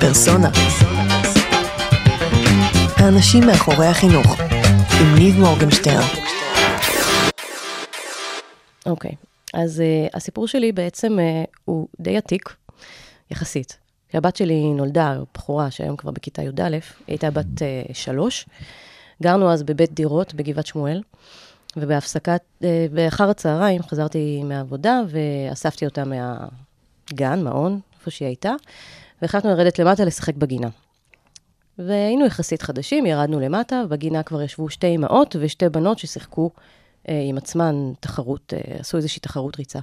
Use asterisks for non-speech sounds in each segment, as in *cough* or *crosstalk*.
פרסונה. האנשים מאחורי החינוך, עם ניב מורגנשטרן. אוקיי, אז uh, הסיפור שלי בעצם uh, הוא די עתיק, יחסית. כשהבת שלי נולדה, בחורה שהיום כבר בכיתה י"א, היא הייתה בת uh, שלוש. גרנו אז בבית דירות בגבעת שמואל, ובהפסקת, uh, באחר הצהריים חזרתי מהעבודה ואספתי אותה מהגן, מעון, איפה שהיא הייתה, והחלטנו לרדת למטה לשחק בגינה. והיינו יחסית חדשים, ירדנו למטה, ובגינה כבר ישבו שתי אמהות ושתי בנות ששיחקו אה, עם עצמן תחרות, אה, עשו איזושהי תחרות ריצה.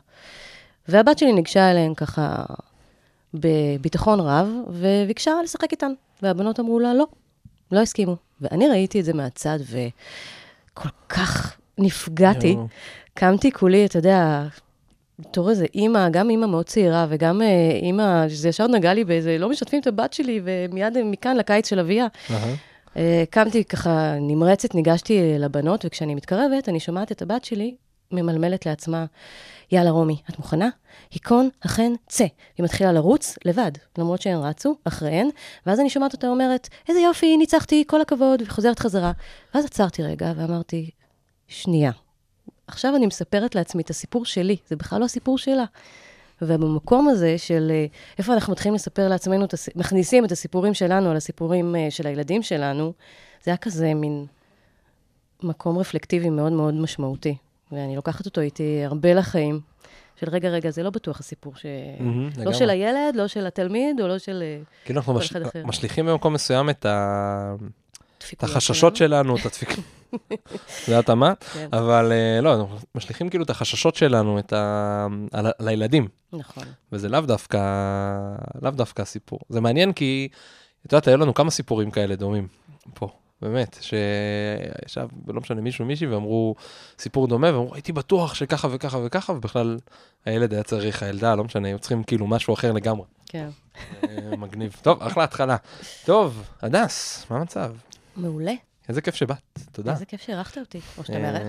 והבת שלי ניגשה אליהן ככה בביטחון רב, וביקשה לשחק איתן. והבנות אמרו לה, לא, לא הסכימו. ואני ראיתי את זה מהצד, וכל כך נפגעתי. קמתי כולי, אתה יודע, בתור איזה אימא, גם אימא מאוד צעירה, וגם אה, אימא, שזה ישר נגע לי באיזה, לא משתפים את הבת שלי, ומיד מכאן לקיץ של אביה. אה, קמתי ככה נמרצת, ניגשתי לבנות, וכשאני מתקרבת, אני שומעת את הבת שלי ממלמלת לעצמה, יאללה, רומי, את מוכנה? היכון, אכן, צא. היא מתחילה לרוץ לבד, למרות שהן רצו אחריהן, ואז אני שומעת אותה אומרת, איזה יופי, ניצחתי, כל הכבוד, וחוזרת חזרה. ואז עצרתי רגע ואמרתי, שנייה, עכשיו אני מספרת לעצמי את הסיפור שלי, זה בכלל לא הסיפור שלה. ובמקום הזה של אה, איפה אנחנו מתחילים לספר לעצמנו, מכניסים את הסיפורים שלנו על הסיפורים אה, של הילדים שלנו, זה היה כזה מין מקום רפלקטיבי מאוד מאוד משמעותי. ואני לוקחת אותו איתי הרבה לחיים, של רגע, רגע, זה לא בטוח הסיפור ש... Mm-hmm, לא של הילד, לא של התלמיד, או לא של אה, כאילו אנחנו מש... משליכים במקום מסוים את, ה... את החששות שלנו, את הדפיקות. זה התאמה, כן. אבל uh, לא, אנחנו משליכים כאילו את החששות שלנו, את ה... על, על הילדים. נכון. וזה לאו דווקא, לאו דווקא הסיפור. זה מעניין כי, את יודעת, היו לנו כמה סיפורים כאלה דומים פה. באמת, שישב, לא משנה, מישהו מישהי, ואמרו סיפור דומה, ואמרו, הייתי בטוח שככה וככה וככה, ובכלל הילד היה צריך, הילדה, לא משנה, היו צריכים כאילו משהו אחר לגמרי. כן. מגניב. טוב, אחלה התחלה. טוב, הדס, מה המצב? מעולה. איזה כיף שבאת, תודה. איזה כיף שאירחת אותי, או שאתה מארח.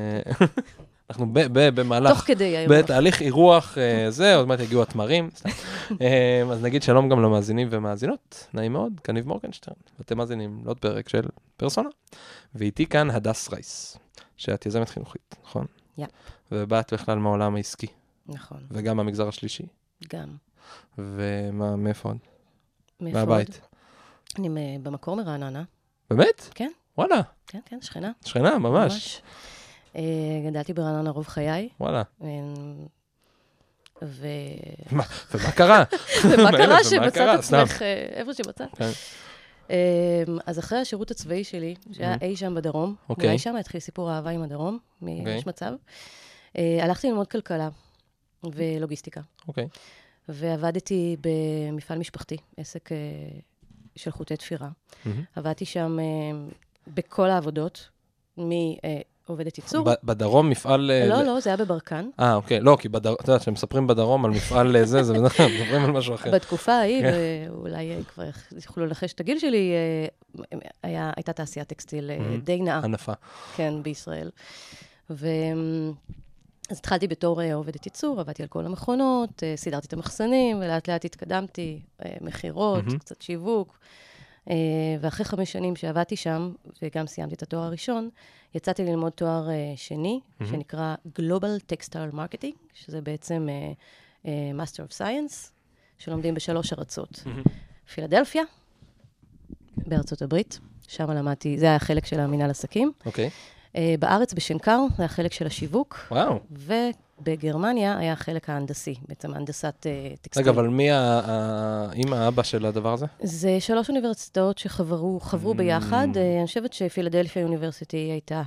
אנחנו במהלך, תוך כדי האירוח. בתהליך אירוח אה, זה, עוד מעט יגיעו התמרים. אה, אז נגיד שלום גם למאזינים ומאזינות, נעים מאוד, כניב מורגנשטרן. ואתם מאזינים לעוד פרק של פרסונה. ואיתי כאן הדס רייס, שאת יזמת חינוכית, נכון? יא. ובאת בכלל מהעולם העסקי. נכון. וגם מהמגזר השלישי. גם. ומאיפה עוד? מאיפה עוד? מהבית. אני במקור מרעננה. באמת? כן. וואלה. כן, כן, שכנה. שכנה, ממש. ממש. Uh, גדלתי ברעננה רוב חיי. וואלה. Uh, ו... מה, ומה קרה? *laughs* ומה קרה שמצאת עצמך אה, איפה שמצאת? כן. Uh, אז אחרי השירות הצבאי שלי, שהיה אי שם בדרום. אוקיי. אולי שם התחיל סיפור אהבה עם הדרום, okay. יש מצב, uh, הלכתי ללמוד כלכלה ולוגיסטיקה. אוקיי. ועבדתי במפעל משפחתי, עסק uh, של חוטי תפירה. Mm-hmm. עבדתי שם בכל העבודות, מעובדת ייצור. בדרום מפעל... אה, לא, לא, זה היה בברקן. אה, אוקיי. לא, כי את יודעת, כשהם מספרים בדרום על מפעל אה, זה, זה מדברים על משהו אחר. בתקופה ההיא, כן. ואולי כבר יוכלו לנחש את הגיל שלי, הייתה תעשיית טקסטיל די נאה. ענפה. כן, בישראל. ו... אז התחלתי בתור עובדת ייצור, עבדתי על כל המכונות, סידרתי את המחסנים, ולאט לאט התקדמתי, מכירות, קצת שיווק. אה, ואחרי חמש שנים שעבדתי שם, וגם סיימתי את התואר הראשון, יצאתי ללמוד תואר אה, שני, mm-hmm. שנקרא Global Textile Marketing, שזה בעצם uh, Master of Science, שלומדים בשלוש ארצות. Mm-hmm. פילדלפיה, בארצות הברית, שם למדתי, זה היה החלק של המינהל עסקים. אוקיי. Okay. בארץ, בשנקר, זה החלק של השיווק. וואו. בגרמניה היה החלק ההנדסי, בעצם הנדסת uh, טקסטיל. רגע, אבל מי האמא, האבא של הדבר הזה? זה שלוש אוניברסיטאות שחברו mm. ביחד. Uh, אני חושבת שפילדלפיה אוניברסיטי הייתה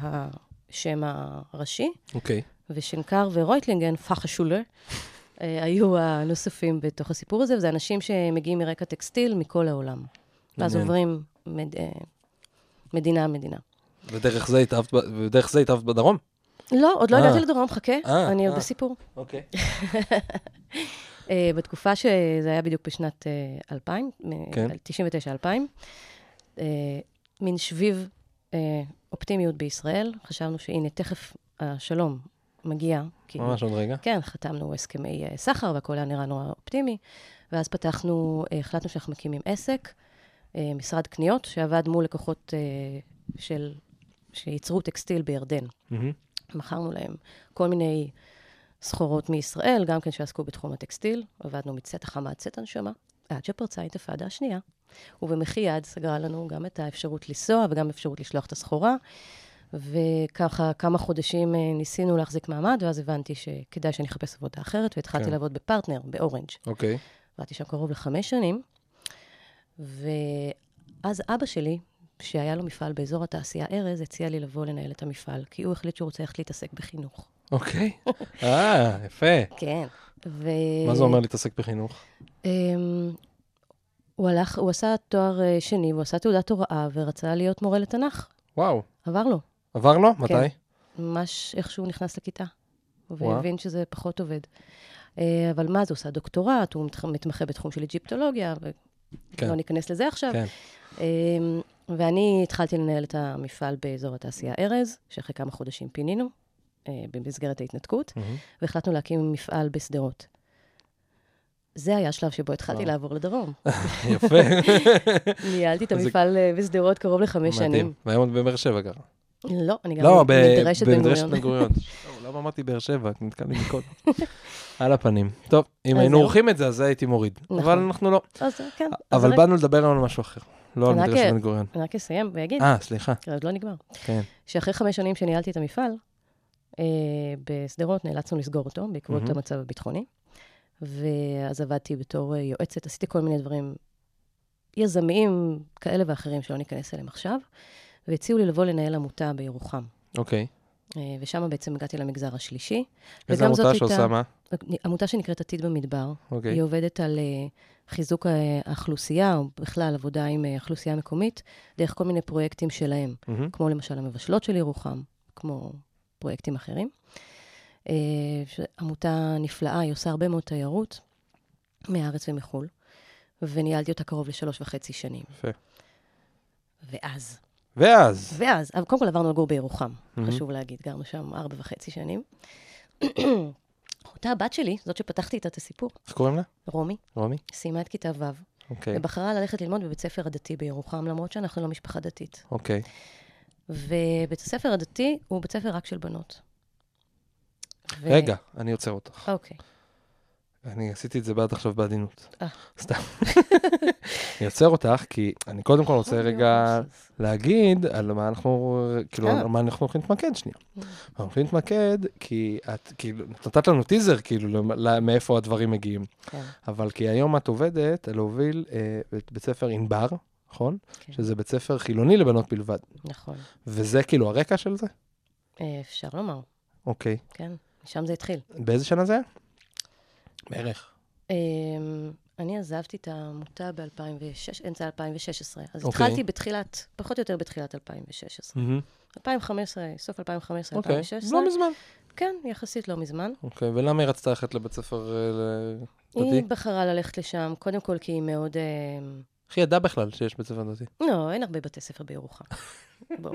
השם הראשי. אוקיי. Okay. ושנקר ורויטלינגן, פחה שולר, uh, היו הנוספים בתוך הסיפור הזה, וזה אנשים שמגיעים מרקע טקסטיל מכל העולם. ואז עוברים מד, uh, מדינה-מדינה. ודרך זה התאהבת בדרום? לא, עוד לא הגעתי לדרום, חכה, אני עוד בסיפור. אוקיי. בתקופה שזה היה בדיוק בשנת 2000, 99-2000, מין שביב אופטימיות בישראל. חשבנו שהנה, תכף השלום מגיע. ממש עוד רגע. כן, חתמנו הסכמי סחר והכל היה נראה נורא אופטימי. ואז פתחנו, החלטנו שאנחנו מקימים עסק. אה, משרד קניות שעבד מול לקוחות אה, של, שייצרו טקסטיל בירדן. מהמם. מכרנו להם כל מיני סחורות מישראל, גם כן שעסקו בתחום הטקסטיל. עבדנו מצאת החמה עד צאת הנשמה, עד שפרצה האינתיפאדה השנייה. ובמחי יד סגרה לנו גם את האפשרות לנסוע וגם אפשרות לשלוח את הסחורה. וככה כמה חודשים אה, ניסינו להחזיק מעמד, ואז הבנתי שכדאי שאני אחפש עבודה אחרת, והתחלתי כן. לעבוד בפרטנר, באורנג'. אוקיי. עבדתי שם קרוב לחמש שנים, ואז אבא שלי, שהיה לו מפעל באזור התעשייה ארז, הציע לי לבוא לנהל את המפעל, כי הוא החליט שהוא רוצה ללכת להתעסק בחינוך. אוקיי. *laughs* אה, יפה. כן. ו... מה זה אומר להתעסק בחינוך? אמ, הוא הלך, הוא עשה תואר אה, שני, הוא עשה תעודת הוראה ורצה להיות מורה לתנ"ך. וואו. עבר לו, עבר לו? מתי? ממש איך שהוא נכנס לכיתה. והבין שזה פחות עובד. אה, אבל מה זה, הוא עושה דוקטורט, הוא מתמחה בתחום של אג'יפטולוגיה, כן. ולא ניכנס לזה עכשיו. כן. ואני התחלתי לנהל את המפעל באזור התעשייה ארז, שאחרי כמה חודשים פינינו, אה, במסגרת ההתנתקות, מהמם. והחלטנו להקים מפעל בשדרות. זה היה השלב שבו התחלתי וואו. לעבור לדרום. *laughs* יפה. *laughs* ניהלתי את זה- המפעל אה, בשדרות קרוב לחמש שנים. מדהים. והיום את בבאר שבע גרה. לא, אני גם לא, ב- מדרשת בן במדרשת גוריון. בן גוריון. *laughs* לא, למה אמרתי באר שבע? נתקע לי מקודם. *laughs* על הפנים. טוב, אם היינו. עורכים את זה, אז זה הייתי מוריד. נכון. אבל אנחנו לא. כן. אבל באנו לדבר על משהו אחר. לא על מדרשת בן גוריון. אני רק אסיים ואגיד, אה, סליחה. כי עוד לא נגמר. כן. שאחרי חמש שנים שניהלתי את המפעל, אה, בשדרות נאלצנו לסגור אותו בעקבות. המצב הביטחוני. ואז עבדתי בתור אה, יועצת, עשיתי כל מיני דברים יזמיים כאלה ואחרים שלא ניכנס אליהם עכשיו, והציעו לי לבוא לנהל עמותה בירוחם. אוקיי. אה, ושם בעצם הגעתי למגזר השלישי. איזה עמותה שעושה מה? עמותה שנקראת עתיד במדבר. אוקיי. היא עובדת על אה, חיזוק אה, האוכלוסייה, או בכלל עבודה עם אוכלוסייה מקומית, דרך כל מיני פרויקטים שלהם. מהמם. כמו למשל המבשלות של ירוחם, כמו פרויקטים אחרים. עמותה נפלאה, היא עושה הרבה מאוד תיירות מהארץ ומחו"ל, וניהלתי אותה קרוב לשלוש וחצי שנים. יפה. ואז, ואז. ואז, אבל קודם כל עברנו לגור בירוחם, מהמם. חשוב להגיד, גרנו שם ארבע וחצי שנים. אותה הבת שלי, זאת שפתחתי איתה את הסיפור, איך קוראים לה? רומי, רומי? סיימה את כיתה ו', אוקיי. ובחרה ללכת ללמוד בבית ספר הדתי בירוחם, למרות שאנחנו לא משפחה דתית. אוקיי. ובית הספר הדתי הוא בית ספר רק של בנות. ו- רגע, אני עוצר אותך. אוקיי. אני עשיתי את זה בעד עכשיו בעדינות. אה. סתם. אני עוצר אותך, כי אני קודם כל רוצה רגע להגיד על מה אנחנו, כאילו, אה. על מה אנחנו הולכים להתמקד שנייה. אנחנו הולכים להתמקד כי את, כאילו, נתת לנו טיזר, כאילו, מאיפה הדברים מגיעים. כן, אבל כי היום את עובדת להוביל אה, את בית ספר ענבר, נכון? כן, שזה בית ספר חילוני לבנות בלבד. נכון. וזה כאילו הרקע של זה? אפשר לומר, אוקיי. כן, משם זה התחיל. באיזה שנה זה היה? בערך. אה, אני עזבתי את העמותה ב-2006, אמצע 2016. אז אוקיי. התחלתי בתחילת, פחות או יותר בתחילת 2016. 2015, סוף 2015, אוקיי, 2016. לא מזמן. כן, יחסית לא מזמן. אוקיי, ולמה היא רצתה ללכת לבית ספר אה, ל- היא דתי? בחרה ללכת לשם, קודם כל כי היא מאוד... אה, איך היא ידעה בכלל שיש בית ספר דתי? לא, אין הרבה בתי ספר בירוחם. *laughs* בואו.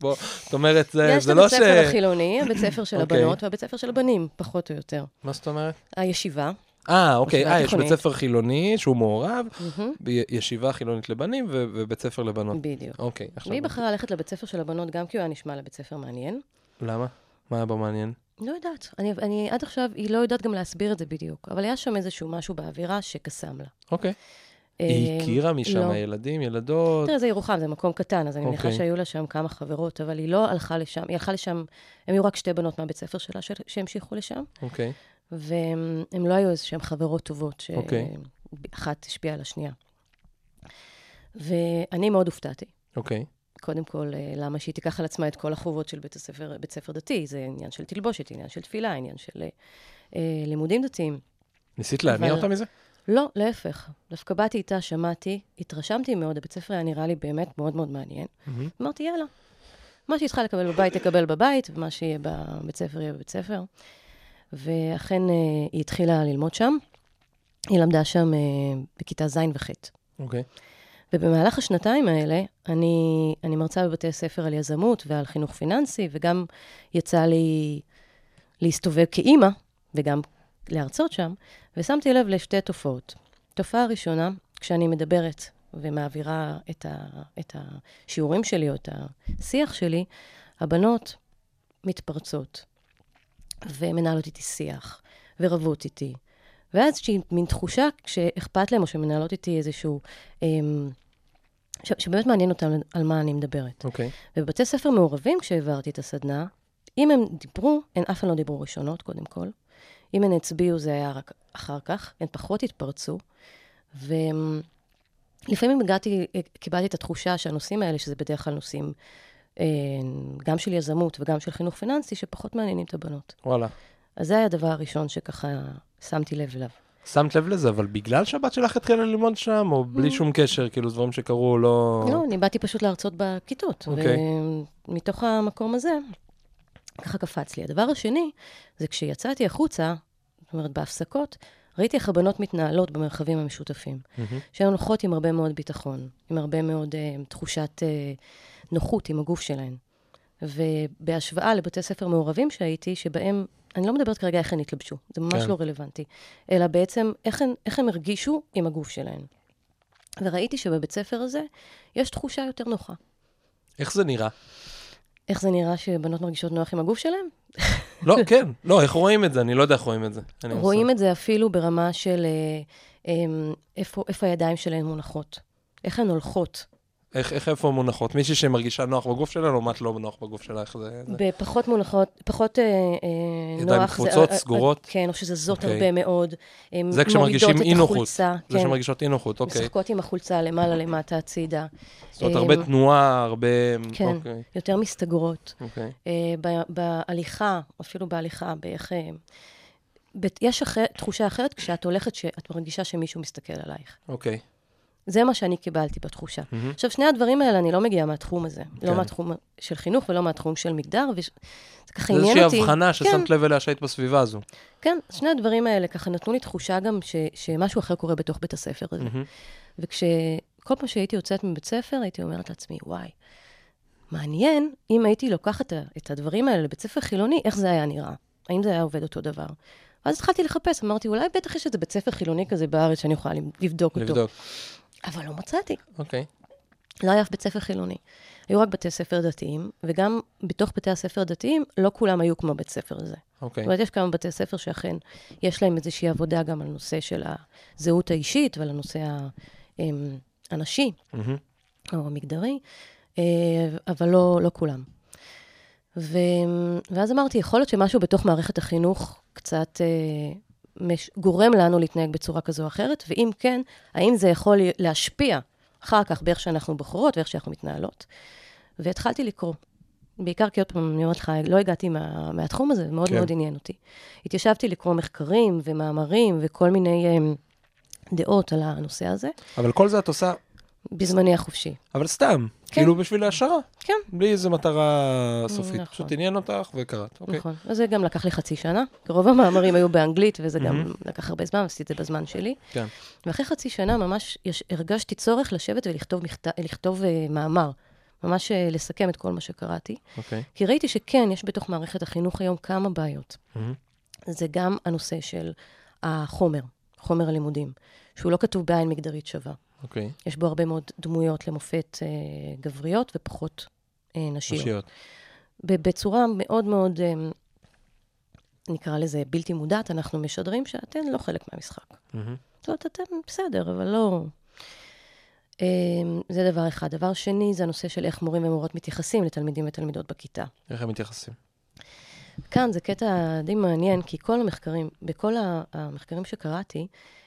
בוא, זאת אומרת, זה יש זה את לא הבית ש... ספר החילוני, הבית ספר של אוקיי. הבנות והבית ספר של הבנים, פחות או יותר. מה זאת אומרת? הישיבה, אה, אוקיי, ישיבה אה, יש בית. ספר חילוני שהוא מעורב, מהמם, בישיבה חילונית לבנים ובית ספר לבנות. בדיוק. אוקיי, עכשיו... והיא בחרה ללכת לבית ספר של הבנות גם כי הוא היה נשמע לבית ספר מעניין. למה? מה היה בו מעניין? לא יודעת, אני, אני עד עכשיו, היא לא יודעת גם להסביר את זה בדיוק, אבל היה שם איזשהו משהו באווירה שקסם לה. אוקיי. היא אה, הכירה משם לא. ילדים, ילדות? תראה, זה ירוחם, זה מקום קטן, אז אני מניחה אוקיי. שהיו לה שם כמה חברות, אבל היא לא הלכה לשם, היא הלכה לשם, הם היו רק שתי בנות מהבית ספר שלה שהמשיכו לשם, אוקיי. והן לא היו איזשהן חברות טובות, אוקיי. שאחת השפיעה על השנייה. ואני מאוד הופתעתי. אוקיי. קודם כל, אה, למה שהיא תיקח על עצמה את כל החובות של בית הספר, בית ספר דתי? זה עניין של תלבושת, עניין של תפילה, עניין של אה, אה, לימודים דתיים. ניסית להניע אבל- אותה מזה? לא, להפך. דווקא באתי איתה, שמעתי, התרשמתי מאוד, הבית ספר היה נראה לי באמת מאוד מאוד מעניין. מהמם. אמרתי, יאללה, מה שהיא צריכה לקבל בבית, תקבל בבית, ומה שיהיה בבית ספר, יהיה בבית ספר. ואכן, אה, היא התחילה ללמוד שם. היא למדה שם אה, בכיתה ז' וח'. אוקיי. ובמהלך השנתיים האלה, אני, אני מרצה בבתי ספר על יזמות ועל חינוך פיננסי, וגם יצא לי להסתובב כאימא, וגם להרצות שם, ושמתי לב לשתי תופעות. תופעה ראשונה, כשאני מדברת ומעבירה את, ה, את השיעורים שלי או את השיח שלי, הבנות מתפרצות ומנהלות איתי שיח ורבות איתי. ואז איזושהי מין תחושה שאכפת להם או שמנהלות איתי איזשהו... אמ, ש, שבאמת מעניין אותם על מה אני מדברת. אוקיי. ובבתי ספר מעורבים, כשהעברתי את הסדנה, אם הם דיברו, הן אף פעם לא דיברו ראשונות, קודם כל. אם הן הצביעו, זה היה רק אחר כך. הן פחות התפרצו. ולפעמים הגעתי, קיבלתי את התחושה שהנושאים האלה, שזה בדרך כלל נושאים אה, גם של יזמות וגם של חינוך פיננסי, שפחות מעניינים את הבנות. וואלה. אז זה היה הדבר הראשון שככה שמתי לב אליו. שמת לב לזה, אבל בגלל שהבת שלך התחילה ללמוד שם, או בלי שום קשר, כאילו דברים שקרו, לא... לא, אני באתי פשוט להרצות בכיתות. אוקיי. ומתוך המקום הזה, ככה קפץ לי. הדבר השני, זה כשיצאתי החוצה, זאת אומרת, בהפסקות, ראיתי איך הבנות מתנהלות במרחבים המשותפים. מהמם. שהן הולכות עם הרבה מאוד ביטחון, עם הרבה מאוד uh, תחושת uh, נוחות עם הגוף שלהן. ובהשוואה לבתי ספר מעורבים שהייתי, שבהם, אני לא מדברת כרגע איך הן התלבשו, זה ממש כן. לא רלוונטי, אלא בעצם איך הן, איך הן הרגישו עם הגוף שלהן. וראיתי שבבית ספר הזה יש תחושה יותר נוחה. איך זה נראה? איך זה נראה שבנות מרגישות נוח עם הגוף שלהן? לא, כן. לא, איך רואים את זה? אני לא יודע איך רואים את זה. רואים. את זה אפילו ברמה של אה, אה, איפה, איפה הידיים שלהן מונחות, איך הן הולכות. איך, איך איפה מונחות? מישהי שמרגישה נוח בגוף שלה, לעומת לא נוח בגוף שלה, איך זה... בפחות מונחות, פחות אה, אה, ידיים נוח. קפוצות, אה, אה, סגורות? כן, או זאת אוקיי. הרבה מאוד. הם זה כשמרגישים אי-נוחות. החולצה, זה כן, שמרגישות אי נוחות, אוקיי. משחקות עם החולצה למעלה, למטה, הצידה. זאת אומרת, הרבה אה, תנועה, הרבה... כן. אוקיי, יותר מסתגרות. אוקיי. אה, בהליכה, אפילו בהליכה, באיך... אה, יש אחר, תחושה אחרת כשאת הולכת, שאת מרגישה שמישהו מסתכל עלייך. אוקיי. זה מה שאני קיבלתי בתחושה. מהמם. עכשיו, שני הדברים האלה, אני לא מגיעה מהתחום הזה. כן. לא מהתחום של חינוך ולא מהתחום של מגדר, וזה ככה זה עניין איזושהי אותי. הבחנה כן, ששמת לב אליה שהיית בסביבה הזו. כן, שני הדברים האלה ככה נתנו לי תחושה גם ש, שמשהו אחר קורה בתוך בית הספר הזה. מהמם. וכשכל פעם שהייתי יוצאת מבית ספר, הייתי אומרת לעצמי, וואי, מעניין אם הייתי לוקחת את- הדברים האלה לבית ספר חילוני, איך זה היה נראה? האם זה היה עובד אותו דבר? ואז התחלתי לחפש, אמרתי, אולי בטח יש איזה בית ספר חילוני כזה בארץ שאני יכולה לבדוק אותו. לבדוק. אבל לא מצאתי. אוקיי. לא היה אף בית ספר חילוני. היו רק בתי ספר דתיים, וגם בתוך בתי הספר הדתיים, לא כולם היו כמו בית ספר הזה. אוקיי. זאת אומרת, יש כמה בתי ספר שאכן יש להם איזושהי עבודה גם על נושא של הזהות האישית ועל הנושא אמ, הנשי מהמם. או המגדרי, אה, אבל לא, לא כולם. ו... ואז אמרתי, יכול להיות שמשהו בתוך מערכת החינוך קצת אה, מש... גורם לנו להתנהג בצורה כזו או אחרת, ואם כן, האם זה יכול להשפיע אחר כך באיך שאנחנו בוחרות ואיך שאנחנו מתנהלות. והתחלתי לקרוא. בעיקר כי עוד פעם, אני אומרת לך, לא הגעתי מה, מהתחום הזה, מאוד כן. מאוד עניין אותי. התיישבתי לקרוא מחקרים ומאמרים וכל מיני אה, דעות על הנושא הזה, אבל כל זה את עושה, בזמני החופשי. אבל סתם. כן. כאילו בשביל העשרה. כן. בלי איזה מטרה סופית. נכון. פשוט עניין אותך וקראת. אוקיי. נכון. אז זה גם לקח לי חצי שנה, רוב המאמרים היו באנגלית, וזה גם. לקח הרבה זמן, עשיתי את זה בזמן שלי. כן. ואחרי חצי שנה ממש יש, הרגשתי צורך לשבת ולכתוב מכת, לכתוב, uh, מאמר, ממש uh, לסכם את כל מה שקראתי. אוקיי. כי ראיתי שכן, יש בתוך מערכת החינוך היום כמה בעיות. זה גם הנושא של החומר, חומר הלימודים, שהוא לא כתוב בעין מגדרית שווה. אוקיי. יש בו הרבה מאוד דמויות למופת uh, גבריות ופחות uh, נשיות. נשיות. בצורה מאוד מאוד, אמ, נקרא לזה בלתי מודעת, אנחנו משדרים שאתן לא חלק מהמשחק. מהמם. זאת אומרת, אתן בסדר, אבל לא... אמ, זה דבר אחד. דבר שני, זה הנושא של איך מורים ומורות מתייחסים לתלמידים ותלמידות בכיתה. איך הם מתייחסים? כאן זה קטע די מעניין, כי כל המחקרים, בכל המחקרים שקראתי,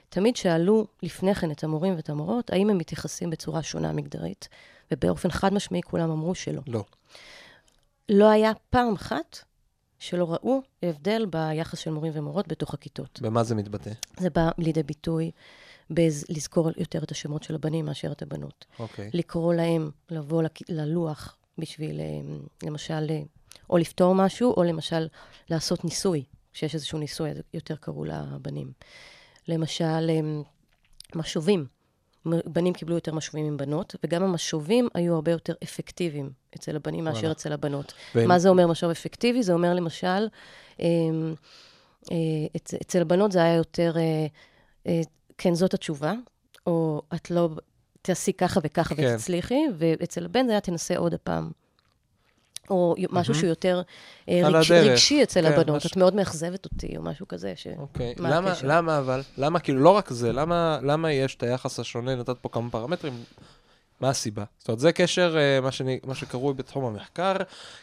תמיד שאלו לפני כן את המורים ואת המורות, האם הם מתייחסים בצורה שונה מגדרית, ובאופן חד משמעי כולם אמרו שלא. לא. לא היה פעם אחת שלא ראו הבדל ביחס של מורים ומורות בתוך הכיתות. במה זה מתבטא? זה בא לידי ביטוי בלזכור יותר את השמות של הבנים מאשר את הבנות. אוקיי. לקרוא להם לבוא ללוח בשביל, אה, למשל, אה, או לפתור משהו, או למשל לעשות ניסוי, שיש איזשהו ניסוי, יותר קראו לבנים. למשל, אה, משובים. בנים קיבלו יותר משובים עם בנות, וגם המשובים היו הרבה יותר אפקטיביים אצל הבנים מאשר וואלה. אצל הבנות. והם- מה זה אומר משוב אפקטיבי? זה אומר למשל, אה, אה, אצ- אצל הבנות זה היה יותר, אה, אה, כן, זאת התשובה, או את לא, תעשי ככה וככה כן. ותצליחי, ואצל הבן זה היה תנסה עוד הפעם. או משהו שהוא יותר אה, רגש. רגשי אצל כן, הבנות, מש- את מאוד מאכזבת אותי, או משהו כזה, ש... אוקיי. מה למה? למה אבל? למה, כאילו, לא רק זה, למה, למה יש את היחס השונה, נתת פה כמה פרמטרים, מה הסיבה? זאת אומרת, זה קשר, אה, מה, שאני, מה שקרוי בתחום המחקר,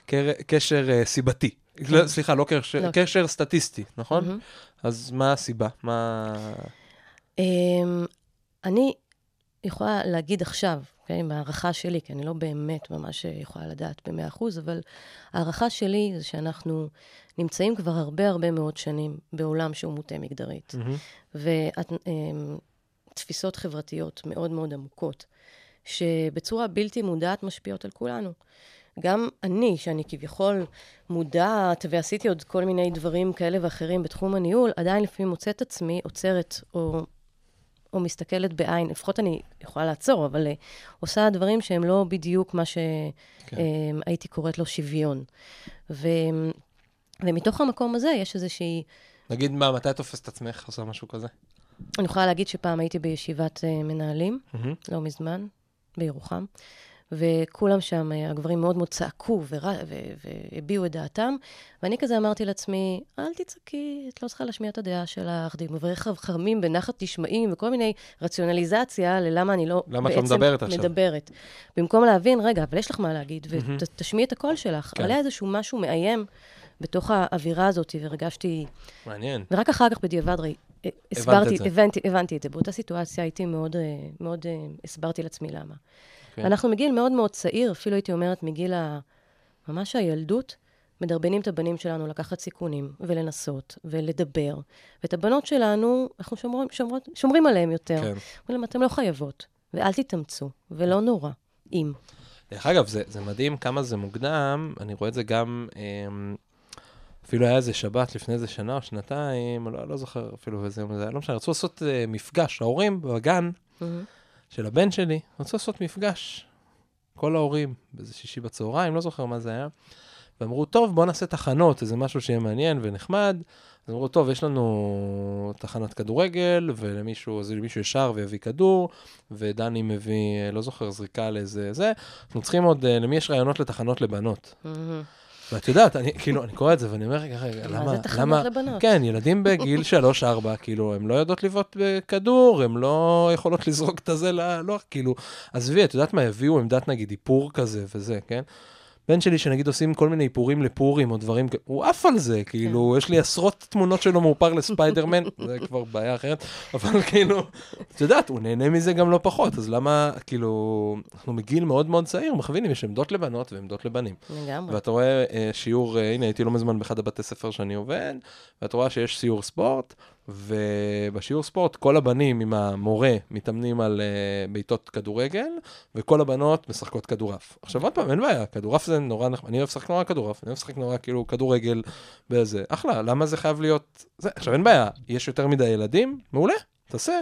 קר, קשר אה, סיבתי. לא, סליחה, לא קשר, לא. קשר סטטיסטי, נכון? מהמם. אז מה הסיבה? מה... אמ, אני יכולה להגיד עכשיו, אוקיי, בהערכה שלי, כי אני לא באמת ממש יכולה לדעת במאה אחוז, אבל ההערכה שלי זה שאנחנו נמצאים כבר הרבה הרבה מאוד שנים בעולם שהוא מוטה מגדרית. מהמם. ותפיסות חברתיות מאוד מאוד עמוקות, שבצורה בלתי מודעת משפיעות על כולנו. גם אני, שאני כביכול מודעת ועשיתי עוד כל מיני דברים כאלה ואחרים בתחום הניהול, עדיין לפעמים מוצאת עצמי עוצרת או, או מסתכלת בעין, לפחות אני יכולה לעצור, אבל uh, עושה דברים שהם לא בדיוק מה שהייתי כן. קוראת לו שוויון. ו, ומתוך המקום הזה יש איזושהי... נגיד, מה, מתי את תופסת עצמך עושה משהו כזה? אני יכולה להגיד שפעם הייתי בישיבת uh, מנהלים, מהמם. לא מזמן, בירוחם, וכולם שם, אה, הגברים מאוד מאוד צעקו ור- ו- והביעו את דעתם, ואני כזה אמרתי לעצמי, אל תצעקי, את לא צריכה להשמיע את הדעה שלך, דברי חר- חרמים בנחת תשמעים, וכל מיני רציונליזציה ללמה אני לא למה לא בעצם מדברת עכשיו? מדברת. במקום להבין, רגע, אבל יש לך מה להגיד, ותשמיעי את הקול שלך. כן. אבל היה איזשהו משהו מאיים בתוך האווירה הזאת, והרגשתי... מעניין. ורק אחר כך בדיעבד ראי, הסברתי, את זה. הבנתי, הבנתי את זה. באותה סיטואציה הייתי מאוד, אה, מאוד אה, הסברתי לעצמי למה. כן. אנחנו מגיל מאוד מאוד צעיר, אפילו הייתי אומרת מגיל ה... ממש הילדות, מדרבנים את הבנים שלנו לקחת סיכונים ולנסות ולדבר. ואת הבנות שלנו, אנחנו שומרים, שומרות, שומרים עליהם יותר. כן. אומרים אתם לא חייבות, ואל תתאמצו, ולא נורא, אם. דרך אגב, זה, זה מדהים כמה זה מוקדם, אני רואה את זה גם, אמ, אפילו היה איזה שבת לפני איזה שנה או שנתיים, לא, לא זוכר אפילו איזה יום זה היה, לא משנה, רצו לעשות אה, מפגש, ההורים בגן של הבן שלי, רצו לעשות מפגש. כל ההורים, באיזה שישי בצהריים, לא זוכר מה זה היה. ואמרו, טוב, בואו נעשה תחנות, איזה משהו שיהיה מעניין ונחמד. אז אמרו, טוב, יש לנו תחנת כדורגל, ולמישהו, אז למישהו ישר ויביא כדור, ודני מביא, לא זוכר, זריקה לאיזה זה. אנחנו צריכים עוד, אה, למי יש רעיונות לתחנות לבנות? ואת יודעת, אני כאילו, אני קורא את זה ואני אומר, רגע, רגע, למה, מה זה תחנות למה, לבנות? כן, ילדים בגיל *laughs* 3-4, כאילו, הם לא יודעות לבעוט בכדור, הם לא יכולות לזרוק את הזה ללוח, כאילו, עזבי, את יודעת מה, הביאו עמדת נגיד איפור כזה וזה, כן? בן שלי, שנגיד עושים כל מיני איפורים לפורים או דברים, הוא עף על זה, כאילו, יש לי עשרות תמונות שלו מאופר לספיידרמן, *laughs* זה כבר בעיה אחרת, אבל כאילו, את יודעת, הוא נהנה מזה גם לא פחות, אז למה, כאילו, אנחנו מגיל מאוד מאוד צעיר, מכווינים, יש עמדות לבנות ועמדות לבנים. לגמרי. ואתה רואה אה, שיעור, אה, הנה, הייתי לא מזמן באחד הבתי ספר שאני עובד, ואת רואה שיש סיור ספורט, ובשיעור ספורט כל הבנים עם המורה מתאמנים על אה, בעיטות כדורגל, וכל הבנות משחקות כדורעף. עכשיו עוד פעם, אין בעיה, כדורעף זה נורא נחמד, אני אוהב לשחק נורא כדורעף, אני אוהב לשחק נורא כאילו כדורגל באיזה, אחלה, למה זה חייב להיות... זה, עכשיו אין בעיה, יש יותר מדי ילדים, מעולה, תעשה.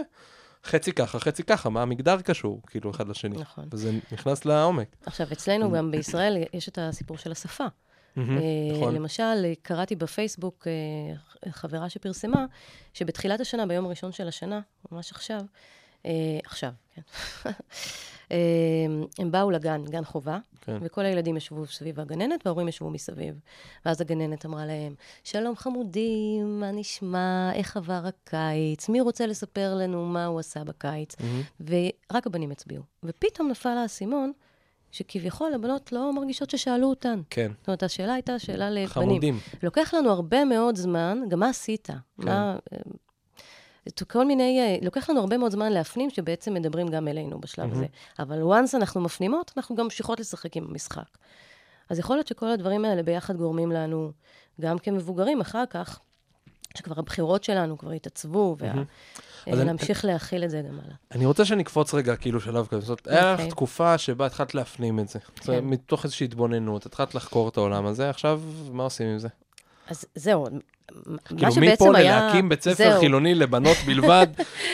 חצי ככה, חצי ככה, מה המגדר קשור, כאילו, אחד לשני. נכון. וזה נכנס לעומק. עכשיו, אצלנו גם בישראל יש את הסיפור של השפה. אה, נכון. למשל, קראתי בפייסבוק אה, חברה שפרסמה, שבתחילת השנה, ביום הראשון של השנה, ממש עכשיו, אה, עכשיו, כן. *laughs* הם באו לגן, גן חובה, כן. וכל הילדים ישבו סביב הגננת, וההורים ישבו מסביב. ואז הגננת אמרה להם, שלום חמודים, מה נשמע, איך עבר הקיץ, מי רוצה לספר לנו מה הוא עשה בקיץ? מהמם. ורק הבנים הצביעו. ופתאום נפל האסימון, שכביכול הבנות לא מרגישות ששאלו אותן. כן, זאת אומרת, השאלה הייתה שאלה לבנים. חמודים. לוקח לנו הרבה מאוד זמן, גם מה עשית? כן. מה... אה, כל מיני, אה, לוקח לנו הרבה מאוד זמן להפנים שבעצם מדברים גם אלינו בשלב הזה. אבל once אנחנו מפנימות, אנחנו גם ממשיכות לשחק עם המשחק. אז יכול להיות שכל הדברים האלה ביחד גורמים לנו, גם כמבוגרים אחר כך, שכבר הבחירות שלנו כבר התעצבו, אני- ולהמשיך להכיל את זה גם הלאה. אני רוצה שנקפוץ רגע, כאילו, שלב כזה. זאת אומרת, היה לך אוקיי. תקופה שבה התחלת להפנים את זה. כן. מתוך איזושהי התבוננות, התחלת לחקור את העולם הזה, עכשיו, מה עושים עם זה? אז זהו, כאילו, מפה היה... ללהקים בית ספר זהו. חילוני לבנות *laughs* בלבד,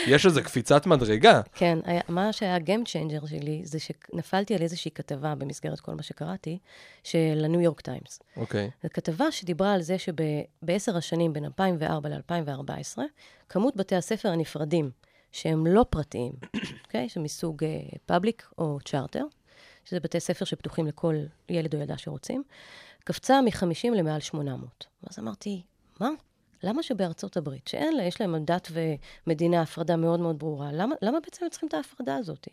יש איזו קפיצת מדרגה. כן, היה, מה שהיה ה-game changer שלי, זה שנפלתי על איזושהי כתבה במסגרת כל מה שקראתי, של הניו יורק טיימס. אוקיי. זו כתבה שדיברה על זה שבעשר השנים, בין 2004 ל-2014, כמות בתי הספר הנפרדים שהם לא פרטיים, *coughs* אוקיי? שמסוג public או צ'ארטר, שזה בתי ספר שפתוחים לכל ילד או ילדה שרוצים, קפצה מ-50 למעל 800. ואז אמרתי, מה? למה שבארצות הברית, שאין לה, יש להם דת ומדינה, הפרדה מאוד מאוד ברורה, למה, למה בעצם הם צריכים את ההפרדה הזאת?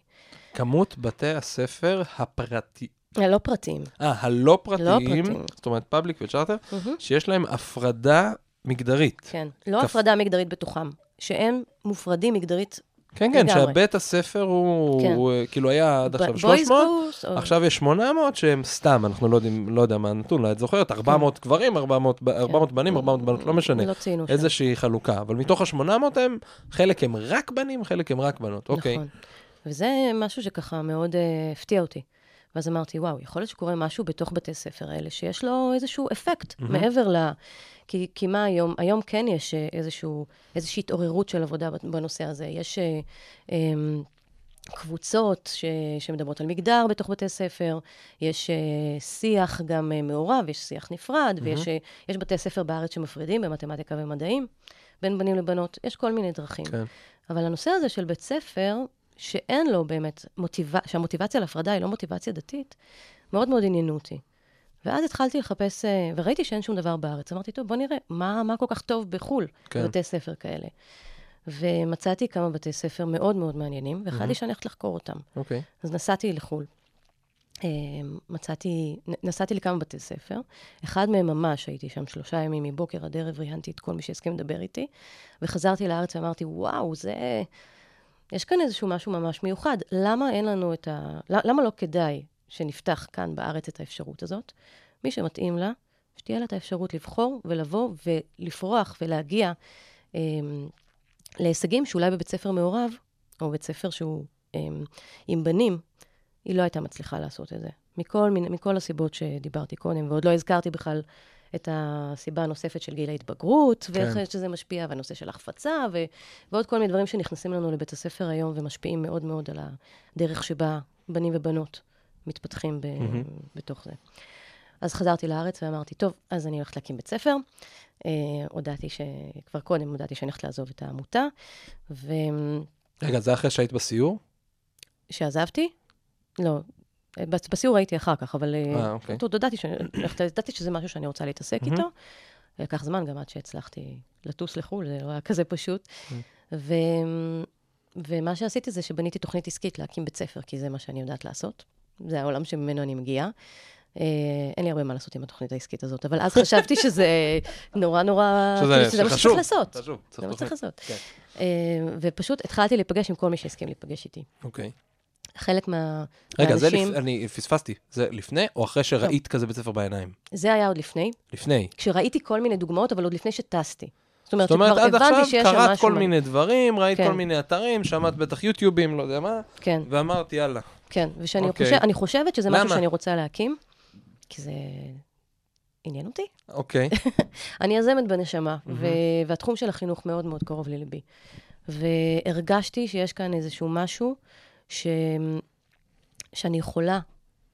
כמות בתי הספר הפרטיים. הלא פרטיים. אה, הלא פרטיים, לא פרטיים. זאת אומרת public ו charter, Mm-hmm. שיש להם הפרדה מגדרית. כן, לא כפ- הפרדה מגדרית בתוכם, שהם מופרדים מגדרית, כן, כן. שהבית הספר הוא, כן. הוא, אה, כאילו היה עד עכשיו boys 300, קורס, או... עכשיו יש 800 שהם סתם, אנחנו לא יודעים, לא יודע מה הנתון, לא את זוכרת, 400 גברים, 400, ב- 400 בנים, 400 בנות, לא משנה. לא ציינו שם. איזושהי חלוקה, אבל מתוך ה-800 הם, חלק הם רק בנים, חלק הם רק בנות, אוקיי. נכון. וזה משהו שככה מאוד uh, הפתיע אותי. ואז אמרתי, וואו, יכול להיות שקורה משהו בתוך בתי ספר האלה, שיש לו איזשהו אפקט מהמם. מעבר ל... כי, כי מה היום? היום כן יש אה, איזשהו, איזושהי התעוררות של עבודה בנושא הזה. יש אה, אמ, קבוצות ש, שמדברות על מגדר בתוך בתי ספר, יש אה, שיח גם אה, מעורב, יש שיח נפרד, ויש אה, יש בתי ספר בארץ שמפרידים במתמטיקה ומדעים, בין בנים לבנות, יש כל מיני דרכים. כן. אבל הנושא הזה של בית ספר, שאין לו באמת, מוטיבציה, שהמוטיבציה להפרדה היא לא מוטיבציה דתית, מאוד מאוד עניינו אותי. ואז התחלתי לחפש, אה, וראיתי שאין שום דבר בארץ. אמרתי, טוב, בוא נראה, מה, מה כל כך טוב בחו"ל, כן. בבתי ספר כאלה. ומצאתי כמה בתי ספר מאוד מאוד מעניינים, והחלטתי שאני הולכת לחקור אותם. אוקיי. אז נסעתי לחו"ל. אה, מצאתי, נסעתי לכמה בתי ספר, אחד מהם ממש, הייתי שם שלושה ימים מבוקר עד ערב, ראיינתי את כל מי שהסכים לדבר איתי, וחזרתי לארץ ואמרתי, וואו, זה... יש כאן איזשהו משהו ממש מיוחד. למה אין לנו את ה... למה לא כדאי שנפתח כאן בארץ את האפשרות הזאת? מי שמתאים לה, שתהיה לה את האפשרות לבחור ולבוא ולפרוח ולהגיע אה, להישגים שאולי בבית ספר מעורב, או בית ספר שהוא אה, עם בנים, היא לא הייתה מצליחה לעשות את זה. מכל, מכל הסיבות שדיברתי קודם, ועוד לא הזכרתי בכלל את הסיבה הנוספת של גיל ההתבגרות, ואיך כן. שזה משפיע, והנושא של החפצה, ו, ועוד כל מיני דברים שנכנסים לנו לבית הספר היום ומשפיעים מאוד מאוד על הדרך שבה בנים ובנות מתפתחים ב, מהמם. בתוך זה. אז חזרתי לארץ ואמרתי, טוב, אז אני הולכת להקים בית ספר. אה, הודעתי ש... כבר קודם הודעתי שאני הולכת לעזוב את העמותה, רגע, זה אחרי שהיית בסיור? ושעזבתי, לא, בסיור הייתי אחר כך, אבל... אה, אה, אוקיי. זאת, הודעתי, שאני- ידעתי שזה משהו שאני רוצה להתעסק. איתו. לקח זמן גם עד שהצלחתי לטוס לחו"ל, זה לא היה כזה פשוט. ו... ומה שעשיתי זה שבניתי תוכנית עסקית להקים בית ספר, כי זה מה שאני יודעת לעשות. זה העולם שממנו אני מגיעה. אה, אין לי הרבה מה לעשות עם התוכנית העסקית הזאת, אבל אז חשבתי *laughs* שזה נורא נורא, שזה- כאילו, מה שצריך לעשות. זה מה שצריך. לעשות. כן. אה, ופשוט התחלתי להיפגש עם כל מי שהסכים להיפגש איתי. אוקיי. חלק מה... רגע, זה מהאנשים- לפ... אני פספסתי. זה לפני או אחרי שראית כזה בית ספר בעיניים? זה היה עוד לפני, לפני. כשראיתי כל מיני דוגמאות, אבל עוד לפני שטסתי. זאת אומרת, זאת אומרת, שכבר עד הבנתי עכשיו שיש שם קראת משהו... כל מה- מיני דברים, ראית כן. כל מיני אתרים, שמעת בטח יוטיובים, לא יודע מה, כן, ואמרת, יאללה. כן. ושאני אוקיי. חושב, אני חושבת שזה משהו למה? שאני רוצה להקים, כי זה עניין אותי. אוקיי. *laughs* אני יזמת בנשמה, מהמם. ו- והתחום של החינוך מאוד מאוד קרוב לליבי. והרגשתי שיש כאן איזשהו משהו ש... שאני יכולה,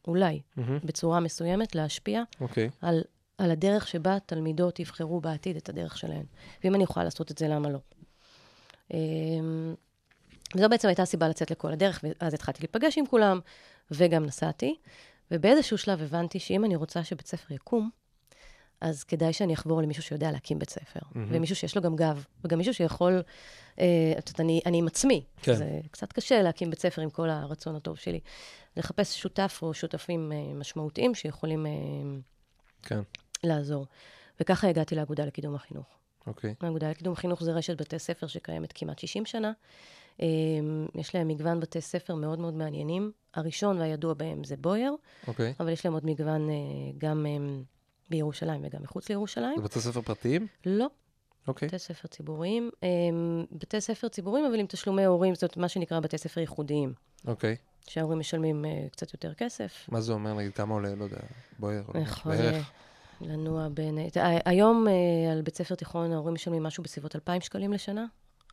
אולי, מהמם, בצורה מסוימת, להשפיע אוקיי. על, על הדרך שבה תלמידות יבחרו בעתיד את הדרך שלהן. ואם אני יכולה לעשות את זה, למה לא? אמ, וזו בעצם הייתה הסיבה לצאת לכל הדרך, ואז התחלתי להיפגש עם כולם, וגם נסעתי. ובאיזשהו שלב הבנתי שאם אני רוצה שבית ספר יקום, אז כדאי שאני אחבור למישהו שיודע להקים בית ספר. מהמם. ומישהו שיש לו גם גב, וגם מישהו שיכול... אה, את יודעת, אני, אני עם עצמי. כן. זה קצת קשה להקים בית ספר עם כל הרצון הטוב שלי. לחפש שותף או שותפים אה, משמעותיים שיכולים אה, כן, לעזור. וככה הגעתי לאגודה לקידום החינוך. אוקיי. האגודה לקידום החינוך זה רשת בתי ספר שקיימת כמעט 60 שנה. אה, יש להם מגוון בתי ספר מאוד מאוד מעניינים. הראשון והידוע בהם זה בויאר, אוקיי. אבל יש להם עוד מגוון אה, גם אה, בירושלים וגם מחוץ לירושלים. זה בתי ספר פרטיים? לא, אוקיי. בתי ספר ציבוריים. אה, בתי ספר ציבוריים, אבל עם תשלומי הורים, זאת מה שנקרא בתי ספר ייחודיים, אוקיי. שההורים משלמים אה, קצת יותר כסף. מה זה אומר, נגיד, כמה עולה, לא יודע, בוער, יכול בערך? אה, לנוע בין... אה, היום אה, על בית ספר תיכון ההורים משלמים משהו בסביבות 2,000 שקלים לשנה.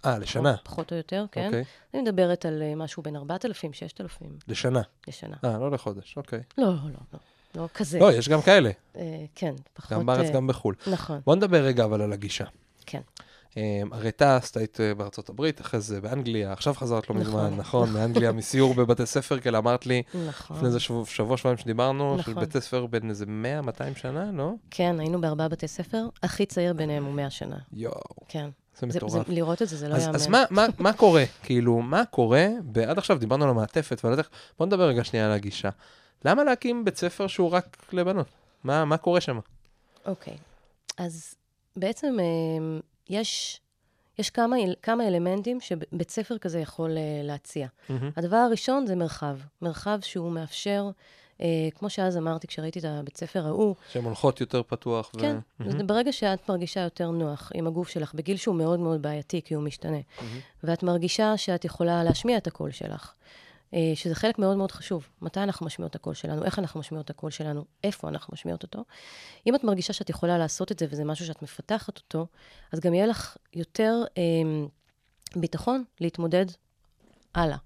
אה, לשנה. פחות- פחות או יותר, כן. אוקיי. אני מדברת על אה, משהו בין 4,000, 6,000 לשנה. לשנה. אה, לא לחודש, אוקיי. לא, לא, לא, לא כזה. לא, יש גם כאלה, אה, כן, פחות... גם בארץ, אה, גם בחו"ל. נכון, בוא נדבר רגע אבל על הגישה. כן. אה, הרי טסת, היית אה, בארצות הברית, אחרי זה באנגליה, עכשיו חזרת לא נכון. מזמן, נכון, מאנגליה, מסיור בבתי ספר, כאלה אמרת לי, נכון. לפני איזה שבוע, שבוע, שבועיים שדיברנו, של נכון. בתי ספר בין איזה 100-200 שנה, לא? כן, היינו בארבעה בתי ספר, הכי צעיר ביניהם הוא 100 שנה. יואו, כן. זה זה, זה, מטורף. לראות את זה, זה לא אז, יאמן. אז מה, מה, מה קורה? כאילו, מה קורה? ב- עד עכשיו דיברנו על המעטפת ועל הדרך. בוא נדבר רגע שנייה על הגישה. למה להקים בית ספר שהוא רק לבנות? מה, מה קורה שם? אוקיי. אז בעצם אה, יש, יש כמה, כמה אלמנטים שבית ספר כזה יכול אה, להציע. הדבר הראשון זה מרחב. מרחב שהוא מאפשר, אה, כמו שאז אמרתי כשראיתי את הבית ספר ההוא, שהן הולכות יותר פתוח. ו- כן, מהמם. אז ברגע שאת מרגישה יותר נוח עם הגוף שלך, בגיל שהוא מאוד מאוד בעייתי, כי הוא משתנה, ואת מרגישה שאת יכולה להשמיע את הקול שלך, שזה חלק מאוד מאוד חשוב. מתי אנחנו משמיעות את הקול שלנו, איך אנחנו משמיעות את הקול שלנו, איפה אנחנו משמיעות אותו. אם את מרגישה שאת יכולה לעשות את זה וזה משהו שאת מפתחת אותו, אז גם יהיה לך יותר אה, ביטחון להתמודד הלאה.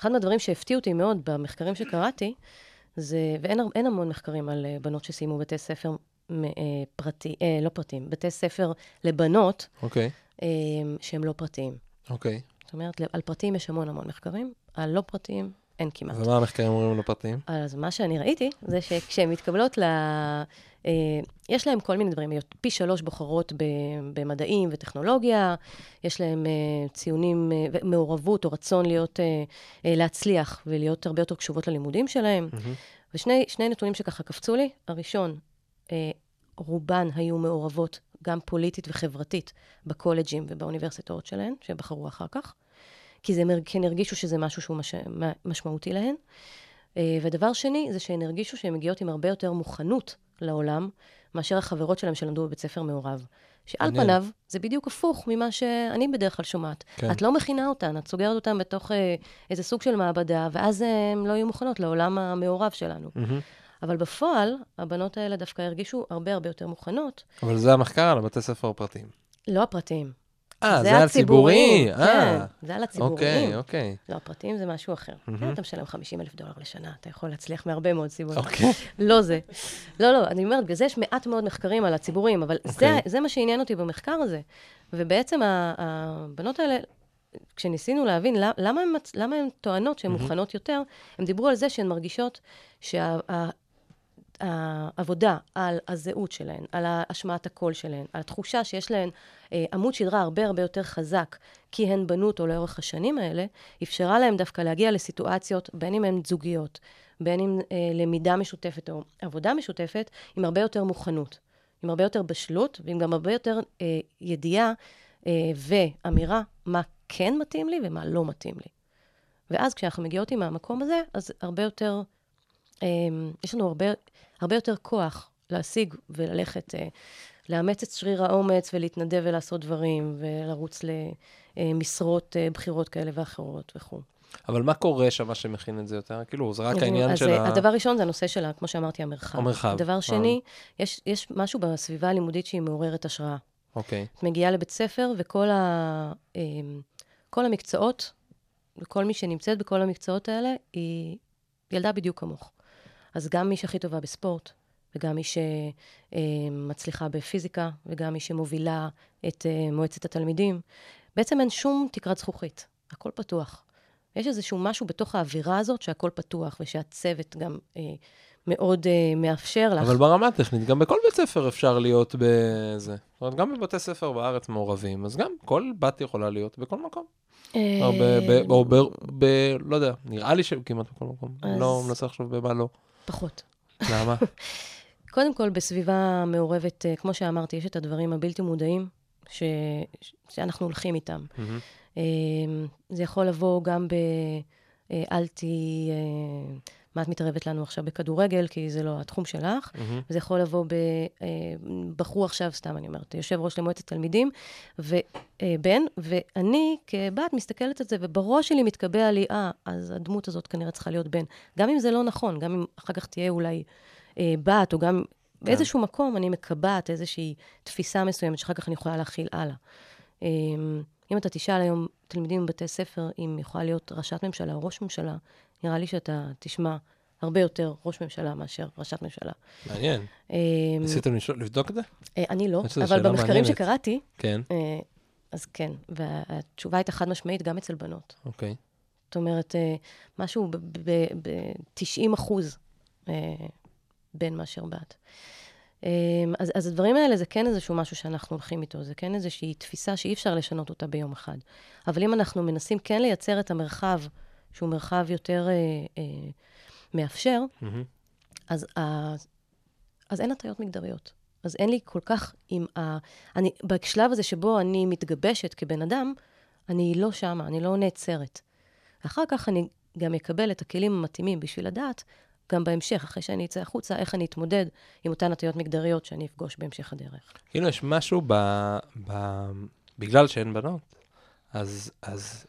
אחד מהדברים שהפתיעו אותי מאוד במחקרים שקראתי, זה, ואין המון מחקרים על אה, בנות שסיימו בתי ספר מ- אה, פרטי, אה, לא פרטיים, בתי ספר לבנות אוקיי, אה, שהם לא פרטיים. אוקיי. זאת אומרת, על פרטיים יש המון המון מחקרים, על לא פרטיים אין כמעט. ומה המחקרים אומרים על הפרטיים? אז מה שאני ראיתי, זה שכשהן מתקבלות ל... אה, יש להם כל מיני דברים, פי שלוש בוחרות במדעים וטכנולוגיה, יש להם אה, ציונים, אה, מעורבות או רצון להיות, להצליח ולהיות הרבה יותר קשובות ללימודים שלהם. ושני שני נתונים שככה קפצו לי, הראשון, רובן היו מעורבות גם פוליטית וחברתית בקולג'ים ובאוניברסיטאות שלהן, שבחרו אחר כך, כי, כי הן הרגישו שזה משהו שהוא מש, משמעותי להן. אה, ודבר שני, זה שהן הרגישו שהן מגיעות עם הרבה יותר מוכנות לעולם, מאשר החברות שלהן שלמדו בבית ספר מעורב. שעל מעניין. פניו, זה בדיוק הפוך ממה שאני בדרך כלל שומעת. כן. כן. את לא מכינה אותן, את סוגרת אותן בתוך אה, איזה סוג של מעבדה, ואז אה, הן לא יהיו מוכנות לעולם המעורב שלנו. מהמם. אבל בפועל, הבנות האלה דווקא הרגישו הרבה הרבה יותר מוכנות. אבל זה המחקר על הבתי ספר הפרטיים. לא הפרטיים. אה, זה על ציבורי. כן, אה, זה על הציבוריים. אוקיי, אוקיי. לא, הפרטיים זה משהו אחר. כן, אתה משלם 50 אלף דולר לשנה, אתה יכול להצליח מהרבה מאוד סיבות. אוקיי. *laughs* לא זה. לא, לא, אני אומרת, בגלל זה יש מעט מאוד מחקרים על הציבורים, אבל זה, אוקיי. זה מה שעניין אותי במחקר הזה. ובעצם הבנות האלה, כשניסינו להבין למה, למה, הן, למה הן טוענות שהן מוכנות יותר, הם דיברו על זה שהן מרגישות שהעבודה על הזהות שלהן, על השמעת הקול שלהן, על התחושה שיש להן אה, עמוד שדרה הרבה הרבה יותר חזק, כי הן בנו אותו לאורך השנים האלה, אפשרה להן דווקא להגיע לסיטואציות, בין אם הן זוגיות, בין אם אה, למידה משותפת או עבודה משותפת, עם הרבה יותר מוכנות, עם הרבה יותר בשלות, ועם גם הרבה יותר אה, ידיעה אה, ואמירה מה כן מתאים לי ומה לא מתאים לי. ואז כשאנחנו מגיעות עם המקום הזה, אז הרבה יותר, יש לנו הרבה, הרבה יותר כוח להשיג וללכת, אה, לאמץ את שריר האומץ ולהתנדב ולעשות דברים, ולרוץ למשרות אה, בכירות כאלה ואחרות וכו'. אבל מה קורה שם, מה שמכין את זה יותר? כאילו, זה רק העניין של ה... הדבר הראשון זה הנושא של, כמו שאמרתי, המרחב. המרחב. דבר אה. שני, יש, יש משהו בסביבה הלימודית שהיא מעוררת השראה. אוקיי. את מגיעה לבית ספר, וכל ה, אמ, כל המקצועות, וכל מי שנמצאת בכל המקצועות האלה, היא ילדה בדיוק כמוך. אז גם מי שהכי טובה בספורט, וגם מי שמצליחה בפיזיקה, וגם מי שמובילה את אה, מועצת התלמידים, בעצם אין שום תקרת זכוכית, הכל פתוח. יש איזשהו משהו בתוך האווירה הזאת שהכל פתוח, ושהצוות גם אה, מאוד אה, מאפשר לך. אבל ברמה הטכנית, גם בכל בית ספר אפשר להיות בזה. זאת אומרת, גם בבתי ספר בארץ מעורבים, אז גם כל בת יכולה להיות בכל מקום. אה, או ב... לא יודע, נראה לי שכמעט בכל מקום. לא מנסה לחשוב במה לא. פחות. למה? *laughs* קודם כל, בסביבה מעורבת, אה, כמו שאמרתי, יש את הדברים הבלתי מודעים ש... שאנחנו הולכים איתם. אה, זה יכול לבוא גם ב... אה, אל תהיי... אה, מה את מתערבת לנו עכשיו בכדורגל, כי זה לא התחום שלך. מהמם. זה יכול לבוא ב... אה, בחרו עכשיו, סתם אני אומרת, יושב ראש למועצת תלמידים, ובן, ואני כבת מסתכלת על זה, ובראש שלי מתקבע לי, אה, אז הדמות הזאת כנראה צריכה להיות בן. גם אם זה לא נכון, גם אם אחר כך תהיה אולי אה, בת, או גם באיזשהו מקום אני מקבעת איזושהי תפיסה מסוימת, שאחר כך אני יכולה להכיל הלאה. אה, אם אתה תשאל היום תלמידים בבתי ספר אם יכולה להיות ראשת ממשלה או ראש ממשלה, נראה לי שאתה תשמע הרבה יותר ראש ממשלה מאשר ראשת ממשלה. מעניין. אה, ניסיתם לבדוק את זה? אה, אני לא, אבל במחקרים. שקראתי, כן. אה, אז כן, והתשובה הייתה חד משמעית גם אצל בנות. אוקיי. זאת אומרת, אה, משהו ב-90 אחוז בן מאשר בת. אה, אז, אז הדברים האלה זה כן איזשהו משהו שאנחנו הולכים איתו, זה כן איזושהי תפיסה שאי אפשר לשנות אותה ביום אחד. אבל אם אנחנו מנסים כן לייצר את המרחב, שהוא מרחב יותר אה, אה, מאפשר, מהמם. אז, אז, אז אין הטיות מגדריות. אז אין לי כל כך עם ה... אני, בשלב הזה שבו אני מתגבשת כבן אדם, אני לא שמה, אני לא נעצרת. אחר כך אני גם אקבל את הכלים המתאימים בשביל לדעת, גם בהמשך, אחרי שאני אצא החוצה, איך אני אתמודד עם אותן הטיות מגדריות שאני אפגוש בהמשך הדרך. כאילו יש משהו ב... ב... בגלל שאין בנות, אז, אז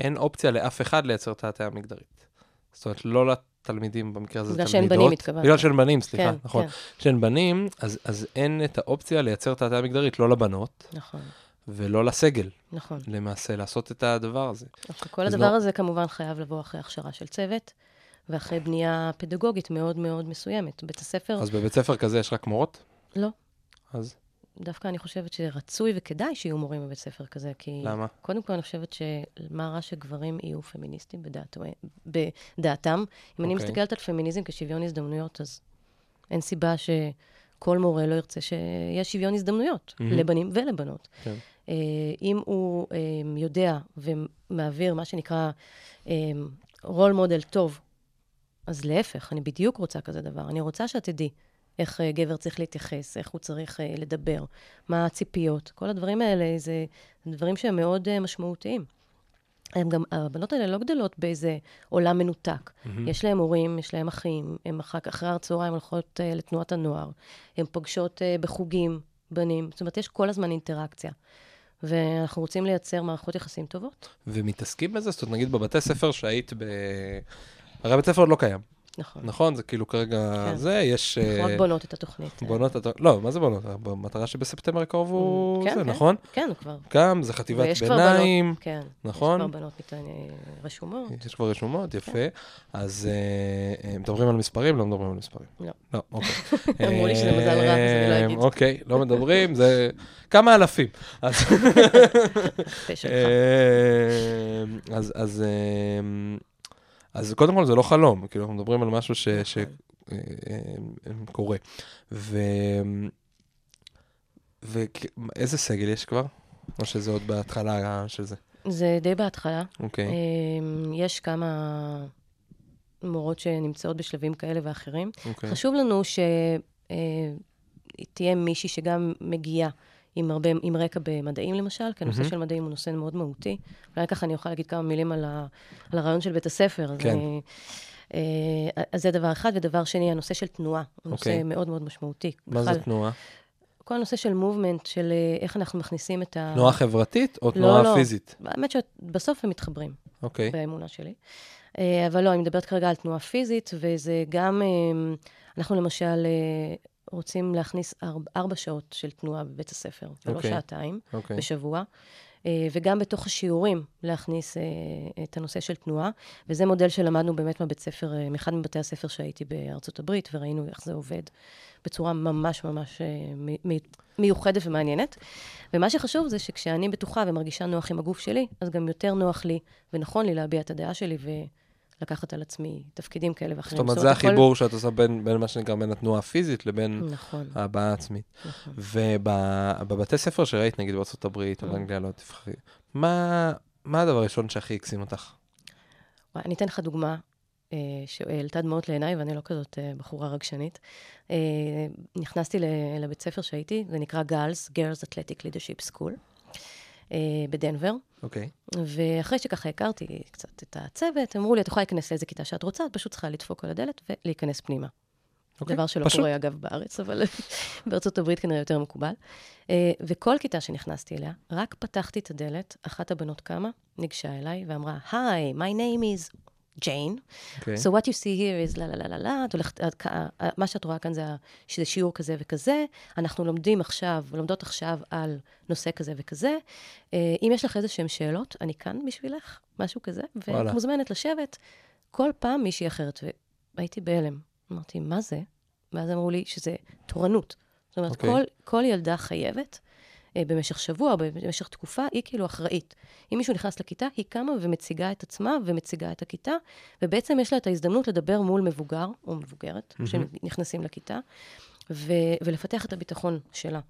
אין אופציה לאף אחד לייצר את ההטיה המגדרית. זאת אומרת, לא לתלמידים, במקרה הזה בגלל תלמידות. שאין בנים, התכוונת. בגלל שאין בנים, סליחה, כן, נכון. כן, כשאין בנים, אז, אז אין את האופציה לייצר את ההטיה המגדרית, לא לבנות נכון, ולא לסגל, נכון. למעשה, לעשות את הדבר הזה. עכשיו, כל הדבר לא- הזה כמובן חייב לבוא אחרי הכשרה של צוות, ואחרי בנייה פדגוגית מאוד מאוד מסוימת. בית הספר, אז בבית ספר כזה יש רק מורות? לא. אז דווקא אני חושבת שרצוי וכדאי שיהיו מורים בבית ספר כזה, כי... למה? קודם כל, אני חושבת שמה רע שגברים יהיו פמיניסטים בדעתו, בדעתם. אם אני אוקיי. מסתכלת על פמיניזם כשוויון הזדמנויות, אז אין סיבה שכל מורה לא ירצה שיהיה שוויון הזדמנויות מהמם. לבנים ולבנות. כן. אה, אם הוא אה, יודע ומעביר מה שנקרא רול מודל טוב, אז להפך, אני בדיוק רוצה כזה דבר. אני רוצה שאת תדעי איך אה, גבר צריך להתייחס, איך הוא צריך אה, לדבר, מה הציפיות. כל הדברים האלה זה דברים שהם מאוד אה, משמעותיים. הם גם, הבנות האלה לא גדלות באיזה עולם מנותק. מהמם. יש להם הורים, יש להם אחים, הם אחר כך, אחרי הצהריים הולכות uh, לתנועת הנוער, הן פוגשות uh, בחוגים בנים, זאת אומרת, יש כל הזמן אינטראקציה. ואנחנו רוצים לייצר מערכות יחסים טובות. ומתעסקים בזה? זאת אומרת, נגיד בבתי ספר שהיית ב... הרי הבית ספר עוד לא קיים, נכון. נכון? זה כאילו כרגע כן. זה, יש... אנחנו רק אה, בונות את התוכנית. בונות, אתה- לא, מה זה בונות? המטרה שבספטמבר הקרוב הוא כן, זה, כן. נכון? כן, כבר. גם, זה חטיבת ויש כבר ביניים, בנות, כן. נכון? יש כבר בנות מת- אה, רשומות. יש כבר רשומות, יפה. אז אה, אה, מדברים על מספרים? לא מדברים על מספרים. לא. לא, אוקיי. *laughs* אמרו לי שזה מזל רע, אז אני לא אגיד. אוקיי, לא מדברים, זה כמה אלפים. אז *laughs* אז, אז, אה, קודם כל זה לא חלום, כאילו אנחנו מדברים על משהו ש, ש, נכון. אה, אה. ו... ואיזה סגל יש כבר? או שזה עוד בהתחלה של זה? זה די בהתחלה. אוקיי. אמ, יש כמה מורות שנמצאות בשלבים כאלה ואחרים. אוקיי. חשוב לנו שתהיה מישהי שגם מגיעה עם הרבה, עם רקע במדעים למשל, כי הנושא מהמם. של מדעים הוא נושא מאוד מהותי. אולי ככה אני אוכל להגיד כמה מילים על, ה, על הרעיון של בית הספר. אז כן. אני, אה, אז זה דבר אחד. ודבר שני, הנושא של תנועה. הוא נושא אוקיי. מאוד מאוד משמעותי. מה זה בכלל, תנועה? כל הנושא של מובמנט, של אה, איך אנחנו מכניסים את ה... תנועה חברתית או לא, תנועה לא. פיזית? האמת שבסוף הם מתחברים. אוקיי. באמונה שלי. אה, אבל לא, אני מדברת כרגע על תנועה פיזית, וזה גם, אה, אנחנו למשל אה, רוצים להכניס ארבע, ארבע שעות של תנועה בבית הספר, ולא אוקיי. שעתיים אוקיי. בשבוע. אה, וגם בתוך השיעורים להכניס אה, את הנושא של תנועה, וזה מודל שלמדנו באמת מהבית ספר, אה, מאחד מבתי הספר שהייתי בארצות הברית, וראינו איך זה עובד בצורה ממש ממש מיוחדת ומעניינת. ומה שחשוב זה שכשאני בטוחה ומרגישה נוח עם הגוף שלי, אז גם יותר נוח לי ונכון לי להביע את הדעה שלי ולקחת על עצמי תפקידים כאלה ואחרים. זאת אומרת, זה החיבור שאת עושה בין בין מה שנקרא, בין התנועה הפיזית לבין נכון, ההבעה העצמית. נכון. ובבתי ספר שראית, נגיד בארצות הברית או Mm. באנגליה, לא תבחרי, מה מה הדבר הראשון שהכי הקסים אותך? אני אתן לך דוגמה אה, שהעלתה דמעות לעיניי, ואני לא כזאת אה, בחורה רגשנית. אה, נכנסתי לבית ספר שהייתי, זה נקרא גאלס, Girls Athletic Leadership School, אה, בדנבר. אוקיי. ואחרי שככה הכרתי קצת את הצוות, אמרו לי, את יכולה להיכנס לאיזה כיתה שאת רוצה, את פשוט צריכה לדפוק על הדלת ולהיכנס פנימה. אוקיי, דבר שלא פשוט. קורה, אגב, בארץ, אבל *laughs* בארצות הברית כנראה יותר מקובל. אה, וכל כיתה שנכנסתי אליה, רק פתחתי את הדלת, אחת הבנות קמה, ניגשה אליי ואמרה, היי, my name is Jane. אוקיי. So what you see here is לה, לה, לה, לה, לה, את הולכת, מה שאת רואה כאן זה שזה שיעור כזה וכזה, אנחנו לומדים עכשיו, לומדות עכשיו על נושא כזה וכזה. אה, אם יש לך איזה שהן שאלות, אני כאן בשבילך, משהו כזה. ואת מוזמנת לשבת כל פעם מישהי אחרת. והייתי בהלם. אמרתי, מה זה? ואז אמרו לי שזה תורנות. זאת אומרת, אוקיי. כל, כל ילדה חייבת במשך שבוע במשך תקופה, היא כאילו אחראית. אם מישהו נכנס לכיתה, היא קמה ומציגה את עצמה ומציגה את הכיתה, ובעצם יש לה את ההזדמנות לדבר מול מבוגר או מבוגרת. שנכנסים לכיתה, ו- ולפתח את הביטחון שלה.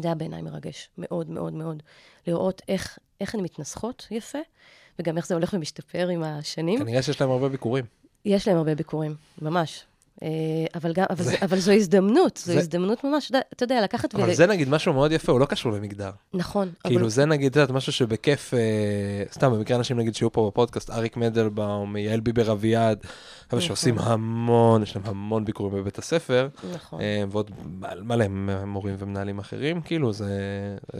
זה היה בעיניי מרגש, מאוד מאוד מאוד. לראות איך, איך הן מתנסחות יפה, וגם איך זה הולך ומשתפר עם השנים. כנראה שיש להם הרבה ביקורים. יש להם הרבה ביקורים, ממש. אה, אבל, גם, אבל, זה, אבל זו הזדמנות, זו זה- הזדמנות ממש, אתה יודע- אתה יודע, לקחת אבל זה נגיד משהו מאוד יפה, הוא לא קשור למגדר. נכון, כאילו אבל... זה נגיד, את יודעת, משהו שבכיף, אה, סתם במקרה אנשים נגיד שיהיו פה בפודקאסט, אריק מדלבאום, יעל ביבר אביעד, אבל נכון. שעושים המון, יש להם המון ביקורים בבית הספר, נכון. אה, ועוד מלא מורים ומנהלים אחרים, כאילו זה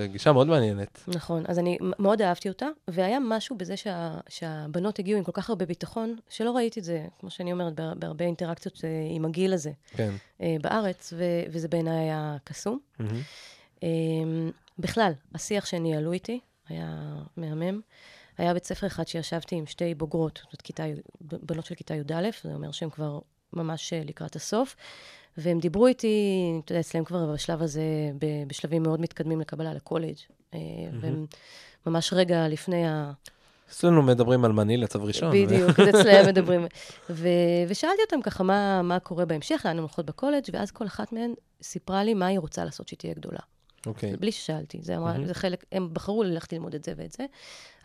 גישה מאוד מעניינת. נכון, אז אני מאוד אהבתי אותה, והיה משהו בזה שה, שהבנות הגיעו עם כל כך הרבה ביטחון, שלא ראיתי את זה, כמו שאני אומרת, בה- בהרבה אינטראקציות אה, עם הגיל הזה כן. אה, בארץ, ו, וזה בעיניי היה קסום. מהמם. אה, בכלל, השיח שניהלו איתי היה מהמם. היה בית ספר אחד שישבתי עם שתי בוגרות, זאת כיתה, בנות של כיתה י"א, זה אומר שהן כבר ממש אה, לקראת הסוף, והם דיברו איתי, אתה יודע, אצלם כבר בשלב הזה, בשלבים מאוד מתקדמים לקבלה לקולג', אה, והם ממש רגע לפני ה... אצלנו מדברים על מנילה, צו ראשון. בדיוק, אז אצלם *laughs* מדברים. ו- ושאלתי אותם ככה מה, מה קורה בהמשך, לאן הן הולכות בקולג', ואז כל אחת מהן סיפרה לי מה היא רוצה לעשות שהיא תהיה גדולה. אוקיי. בלי ששאלתי, זה אמרה, מהמם. זה חלק, הם בחרו ללכת ללמוד את זה ואת זה.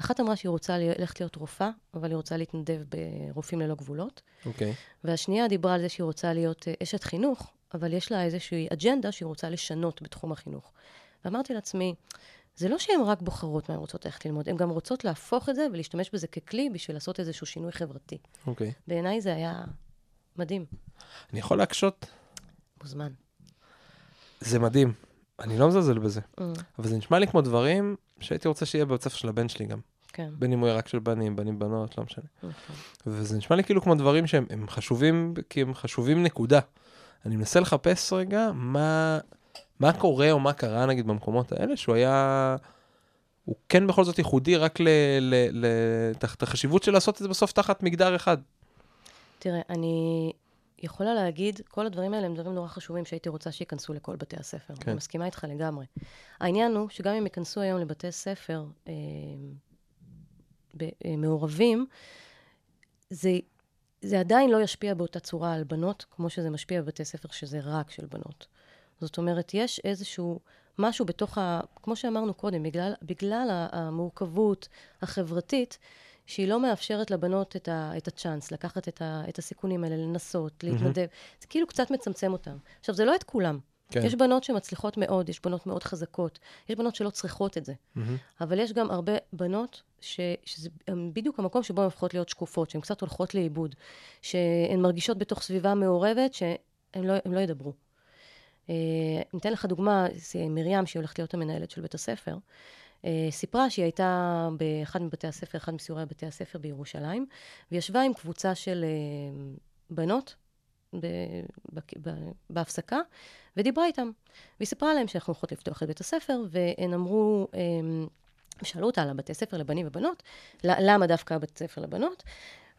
אחת אמרה שהיא רוצה ללכת להיות רופאה, אבל היא רוצה להתנדב ברופאים ללא גבולות. אוקיי. והשנייה דיברה על זה שהיא רוצה להיות אה, אשת חינוך, אבל יש לה איזושהי אג'נדה שהיא רוצה לשנות בתחום החינוך. ואמרתי לעצמי, זה לא שהן רק בוחרות מה הן רוצות ללכת ללמוד, הן גם רוצות להפוך את זה ולהשתמש בזה ככלי בשביל לעשות איזשהו שינוי חברתי. אוקיי. בעיניי זה היה מדהים, אני יכול להקשות? מוזמן. זה מדהים. אני לא מזלזל בזה. Mm, אבל זה נשמע לי כמו דברים שהייתי רוצה שיהיה בבית ספר של הבן שלי גם. כן, בין אם הוא יהיה רק של בנים, בנים בנות, לא משנה. נכון. וזה נשמע לי כאילו כמו דברים שהם הם חשובים, כי הם חשובים נקודה. אני מנסה לחפש רגע מה, מה קורה או מה קרה נגיד במקומות האלה, שהוא היה, הוא כן בכל זאת ייחודי רק ל... ל, ל תחת החשיבות של לעשות את זה בסוף תחת מגדר אחד. תראה, אני יכולה להגיד, כל הדברים האלה הם דברים נורא חשובים שהייתי רוצה שייכנסו לכל בתי הספר. כן. אני מסכימה איתך לגמרי. העניין הוא שגם אם ייכנסו היום לבתי ספר אה, ב- אה, מעורבים, זה, זה עדיין לא ישפיע באותה צורה על בנות, כמו שזה משפיע בבתי ספר שזה רק של בנות. זאת אומרת, יש איזשהו משהו בתוך ה... כמו שאמרנו קודם, בגלל, בגלל המורכבות החברתית, שהיא לא מאפשרת לבנות את, ה, את הצ'אנס, לקחת את, ה, את הסיכונים האלה, לנסות, להתנדב. זה כאילו קצת מצמצם אותם. עכשיו, זה לא את כולם. כן. יש בנות שמצליחות מאוד, יש בנות מאוד חזקות, יש בנות שלא צריכות את זה. מהמם. אבל יש גם הרבה בנות ש, שזה בדיוק המקום שבו הן הופכות להיות שקופות, שהן קצת הולכות לאיבוד, שהן מרגישות בתוך סביבה מעורבת שהן לא, לא ידברו. אה, ניתן לך דוגמה, מרים, שהיא הולכת להיות המנהלת של בית הספר, אה, סיפרה שהיא הייתה באחד מבתי הספר, אחד מסיורי בתי הספר בירושלים, וישבה עם קבוצה של אה, בנות בהפסקה, ודיברה איתם. והיא סיפרה להם שאנחנו הולכות לפתוח את בית הספר, והן אמרו, שאלו אותה על הבתי ספר לבנים ובנות, למה דווקא הבית ספר לבנות,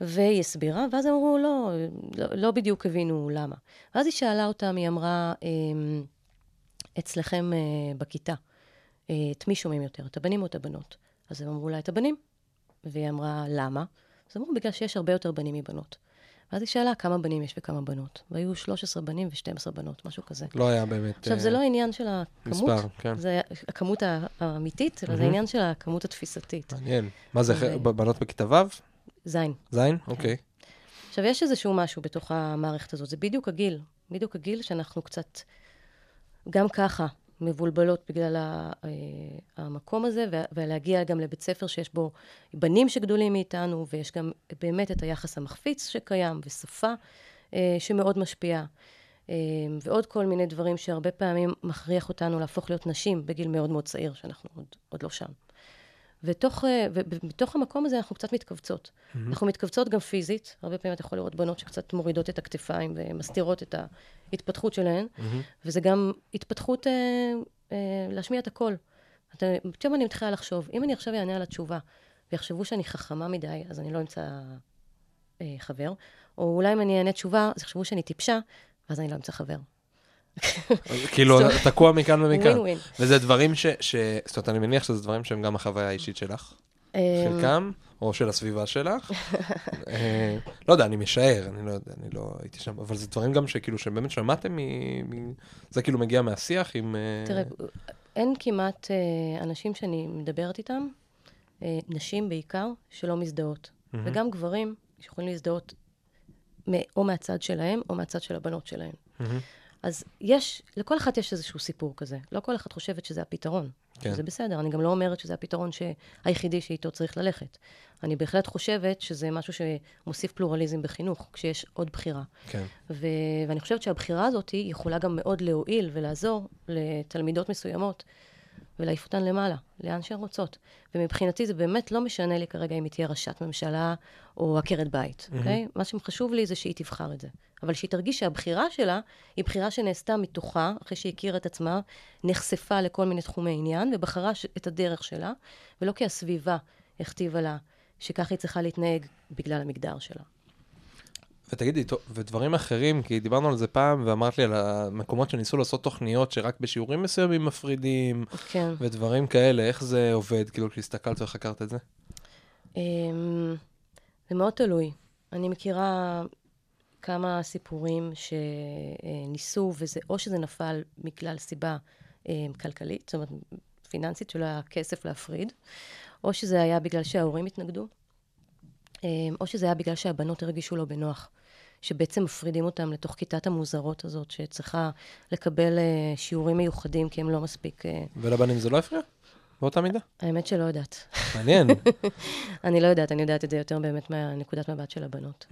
והיא הסבירה, ואז אמרו, לא, לא, לא בדיוק הבינו למה. ואז היא שאלה אותם, היא אמרה, אמ, אצלכם אה, בכיתה, אה, את מי שומעים יותר, את הבנים או את הבנות? אז הם אמרו לה, את הבנים. והיא אמרה, למה? אז אמרו, בגלל שיש הרבה יותר בנים מבנות. ואז היא שאלה כמה בנים יש וכמה בנות. והיו 13 בנים ו-12 בנות, משהו כזה. לא היה באמת עכשיו, זה אה, לא העניין של הכמות, מספר, כן. זה הכמות האמיתית, אלא זה מהמם. העניין של הכמות התפיסתית. מעניין. מה זה, ו- בנות בכיתה ו'? זין. זין? אוקיי. עכשיו, יש איזשהו משהו בתוך המערכת הזאת, זה בדיוק הגיל, בדיוק הגיל שאנחנו קצת, גם ככה, מבולבלות בגלל ה, אה, המקום הזה, ולהגיע גם לבית ספר שיש בו בנים שגדולים מאיתנו, ויש גם באמת את היחס המחפיץ שקיים, ושפה אה, שמאוד משפיעה, אה, ועוד כל מיני דברים שהרבה פעמים מכריח אותנו להפוך להיות נשים בגיל מאוד מאוד צעיר, שאנחנו עוד, עוד לא שם. ותוך, אה, ובתוך המקום הזה אנחנו קצת מתכווצות. Mm-hmm. אנחנו מתכווצות גם פיזית, הרבה פעמים אתה יכול לראות בנות שקצת מורידות את הכתפיים ומסתירות את ההתפתחות שלהן, mm-hmm. וזה גם התפתחות אה, אה, להשמיע את הקול. פתאום אני מתחילה לחשוב, אם אני עכשיו אענה על התשובה, ויחשבו שאני חכמה מדי, אז אני לא אמצא אה, חבר, או אולי אם אני אענה תשובה, אז יחשבו שאני טיפשה, ואז אני לא אמצא חבר. כאילו, תקוע מכאן ומכאן. וזה דברים ש... ש... זאת אומרת, אני מניח שזה דברים שהם גם החוויה האישית שלך, אמ, חלקם, או של הסביבה שלך. *laughs* אה, לא יודע, אני משער, אני לא יודע, אני לא הייתי שם, אבל זה דברים גם שכאילו, שבאמת שמעתם מ... זה כאילו מגיע מהשיח עם... אה, תראה, אין כמעט אה, אנשים שאני מדברת איתם, נשים בעיקר, שלא מזדהות. וגם גברים שיכולים להזדהות או מהצד שלהם, או מהצד של הבנות שלהם. אז יש, לכל אחת יש איזשהו סיפור כזה. לא כל אחת חושבת שזה הפתרון. כן. זה בסדר, אני גם לא אומרת שזה הפתרון ש... היחידי שאיתו צריך ללכת. אני בהחלט חושבת שזה משהו שמוסיף פלורליזם בחינוך, כשיש עוד בחירה. כן. ו... ואני חושבת שהבחירה הזאת יכולה גם מאוד להועיל ולעזור לתלמידות מסוימות ולהעיף אותן למעלה, לאן שהן רוצות. ומבחינתי זה באמת לא משנה לי כרגע אם היא תהיה ראשת ממשלה או עקרת בית, אוקיי? מה שחשוב לי זה שהיא תבחר את זה. אבל שהיא תרגיש שהבחירה שלה היא בחירה שנעשתה מתוכה, אחרי שהיא הכירה את עצמה, נחשפה לכל מיני תחומי עניין, ובחרה ש- את הדרך שלה, ולא כי הסביבה הכתיבה לה שככה היא צריכה להתנהג בגלל המגדר שלה. ותגידי, ודברים אחרים, כי דיברנו על זה פעם, ואמרת לי על המקומות שניסו לעשות תוכניות שרק בשיעורים מסוימים מפרידים, כן. ודברים כאלה, איך זה עובד, כאילו, כשהסתכלת וחקרת את זה? אמ, זה מאוד תלוי. אני מכירה כמה סיפורים שניסו, וזה, או שזה נפל מכלל סיבה אמ, כלכלית, זאת אומרת, פיננסית, שלא היה כסף להפריד, או שזה היה בגלל שההורים התנגדו, אמ, או שזה היה בגלל שהבנות הרגישו לא בנוח. שבעצם מפרידים אותם לתוך כיתת המוזרות הזאת, שצריכה לקבל אה, שיעורים מיוחדים, כי הם לא מספיק... אה, ולבנים זה לא הפריע? באותה מידה? האמת שלא יודעת. מעניין. *laughs* אני לא יודעת, אני יודעת את זה יותר באמת מהנקודת מבט של הבנות.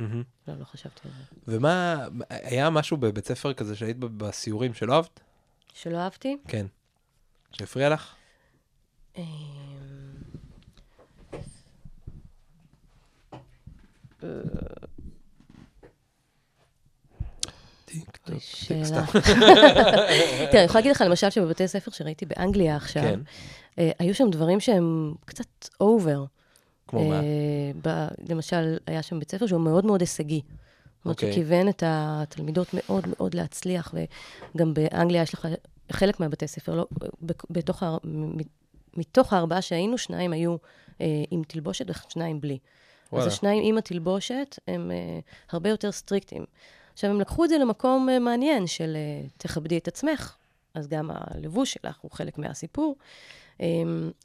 לא, לא חשבתי על זה. ומה, היה משהו בבית ספר כזה שהיית בסיורים שלא אהבת? שלא אהבתי? כן. שהפריע לך? אמ, טיק טוק, טיק. סתם. תראה, אני יכולה להגיד לך, למשל, שבבתי ספר שראיתי באנגליה עכשיו, כן. אה, היו שם דברים שהם קצת over. כמו מה? למשל, היה שם בית ספר שהוא מאוד מאוד הישגי. זאת אומרת, אוקיי. שכיוון את התלמידות מאוד מאוד להצליח, וגם באנגליה יש לך חלק מהבתי ספר, לא, בתוך, מתוך הארבעה שהיינו, שניים היו אה, עם תלבושת ושניים בלי. אז וואלה. השניים עם התלבושת הם אה, הרבה יותר סטריקטים. עכשיו, הם לקחו את זה למקום אה, מעניין של אה, תכבדי את עצמך, אז גם הלבוש שלך הוא חלק מהסיפור. אה,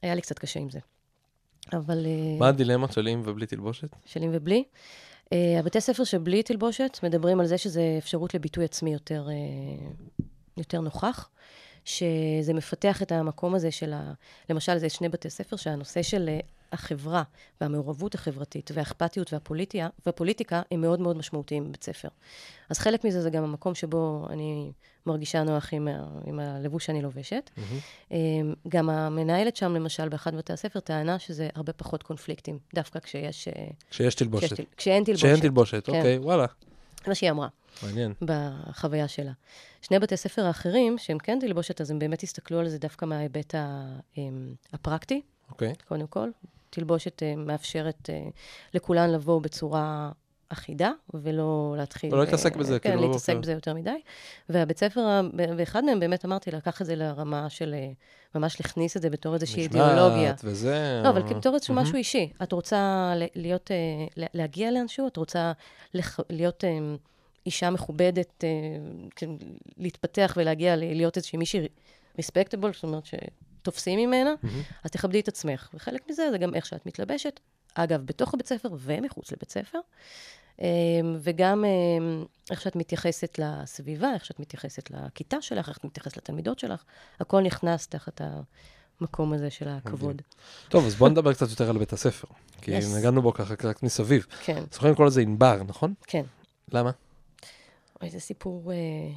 היה לי קצת קשה עם זה. אבל... אה, מה הדילמות של עם ובלי תלבושת? של עם ובלי. הבתי ספר שבלי תלבושת מדברים על זה שזה אפשרות לביטוי עצמי יותר, יותר נוכח, שזה מפתח את המקום הזה של ה... למשל, זה שני בתי ספר שהנושא של uh, החברה והמעורבות החברתית והאכפתיות והפוליטיה, והפוליטיקה הם מאוד מאוד משמעותיים בבית ספר. אז חלק מזה זה גם המקום שבו אני מרגישה נוח עם, ה... עם הלבוש שאני לובשת. Um, גם המנהלת שם, למשל, באחד מבתי הספר, טענה שזה הרבה פחות קונפליקטים, דווקא כשיש... אה, כשיש תלבושת. כשיש כשאין תלבושת. כשאין תלבושת, כן. אוקיי, וואלה. זה מה שהיא אמרה מעניין. בחוויה שלה. שני בתי ספר האחרים, שהם כן תלבושת, אז הם באמת הסתכלו על זה דווקא מההיבט אמ, הפרקטי, אוקיי. קודם כל. תלבושת אה, מאפשרת אה, לכולן לבוא בצורה אחידה, ולא להתחיל... ולא להתעסק אה, בזה, כן, כאילו, לא- להתעסק כן. בזה יותר מדי. והבית ספר, ואחד מהם, באמת אמרתי, לקח את זה לרמה של... ממש להכניס את זה בתור איזושהי אידיאולוגיה. משמעת וזה... לא, אבל בתור איזשהו. משהו אישי. את רוצה להיות, לה- להגיע לאנשהו? את רוצה להיות אה, אישה מכובדת, אה, כן, להתפתח ולהגיע להיות איזושהי מישהי ריספקטבול, זאת אומרת שתופסים ממנה, מהמם. אז תכבדי את עצמך. וחלק מזה זה גם איך שאת מתלבשת, אגב, בתוך הבית ספר ומחוץ לבית ספר, אה, וגם אה, איך שאת מתייחסת לסביבה, איך שאת מתייחסת לכיתה שלך, איך את מתייחסת לתלמידות שלך, הכל נכנס תחת המקום הזה של הכבוד. טוב, אז בוא נדבר קצת יותר על בית הספר. כי Yes. נגענו בו ככה רק מסביב. כן, יכולים לקרוא לזה ענבר, נכון? כן. למה? אוי, זה סיפור... אה,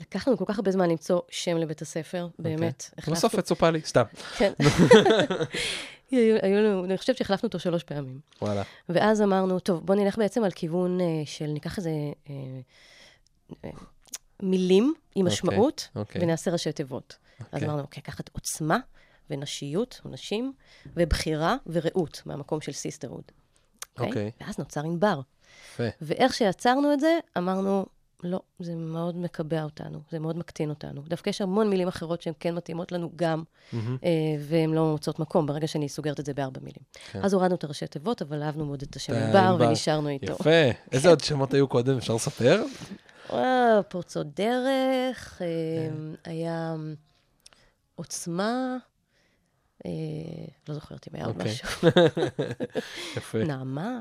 לקח לנו כל כך הרבה זמן למצוא שם לבית הספר, באמת. בסוף יצופה לי, סתם. כן. *laughs* *laughs* היו לנו, אני חושבת שהחלפנו אותו שלוש פעמים. וואלה. ואז אמרנו, טוב, בוא נלך בעצם על כיוון אה, של, ניקח איזה אה, מילים עם אוקיי, משמעות, אוקיי. ונעשה ראשי תיבות. אז אוקיי. אמרנו, אוקיי, לקחת עוצמה ונשיות, נשים, ובחירה ורעות, מהמקום של sisterhood. אוקיי. ואז נוצר ענבר. יפה. ואיך שיצרנו את זה, אמרנו, לא, זה מאוד מקבע אותנו, זה מאוד מקטין אותנו. דווקא יש המון מילים אחרות שהן כן מתאימות לנו גם, מהמם. אה, והן לא מוצאות מקום ברגע שאני סוגרת את זה בארבע מילים. כן. אז הורדנו את הראשי תיבות, אבל אהבנו מאוד את השם את ענבר. ונשארנו איתו. יפה. איזה עוד שמות היו קודם, אפשר לספר? וואו, פורצות דרך, אה, כן. היה עוצמה, אה, לא זוכרת אם היה עוד אוקיי. משהו. *laughs* יפה. נעמה,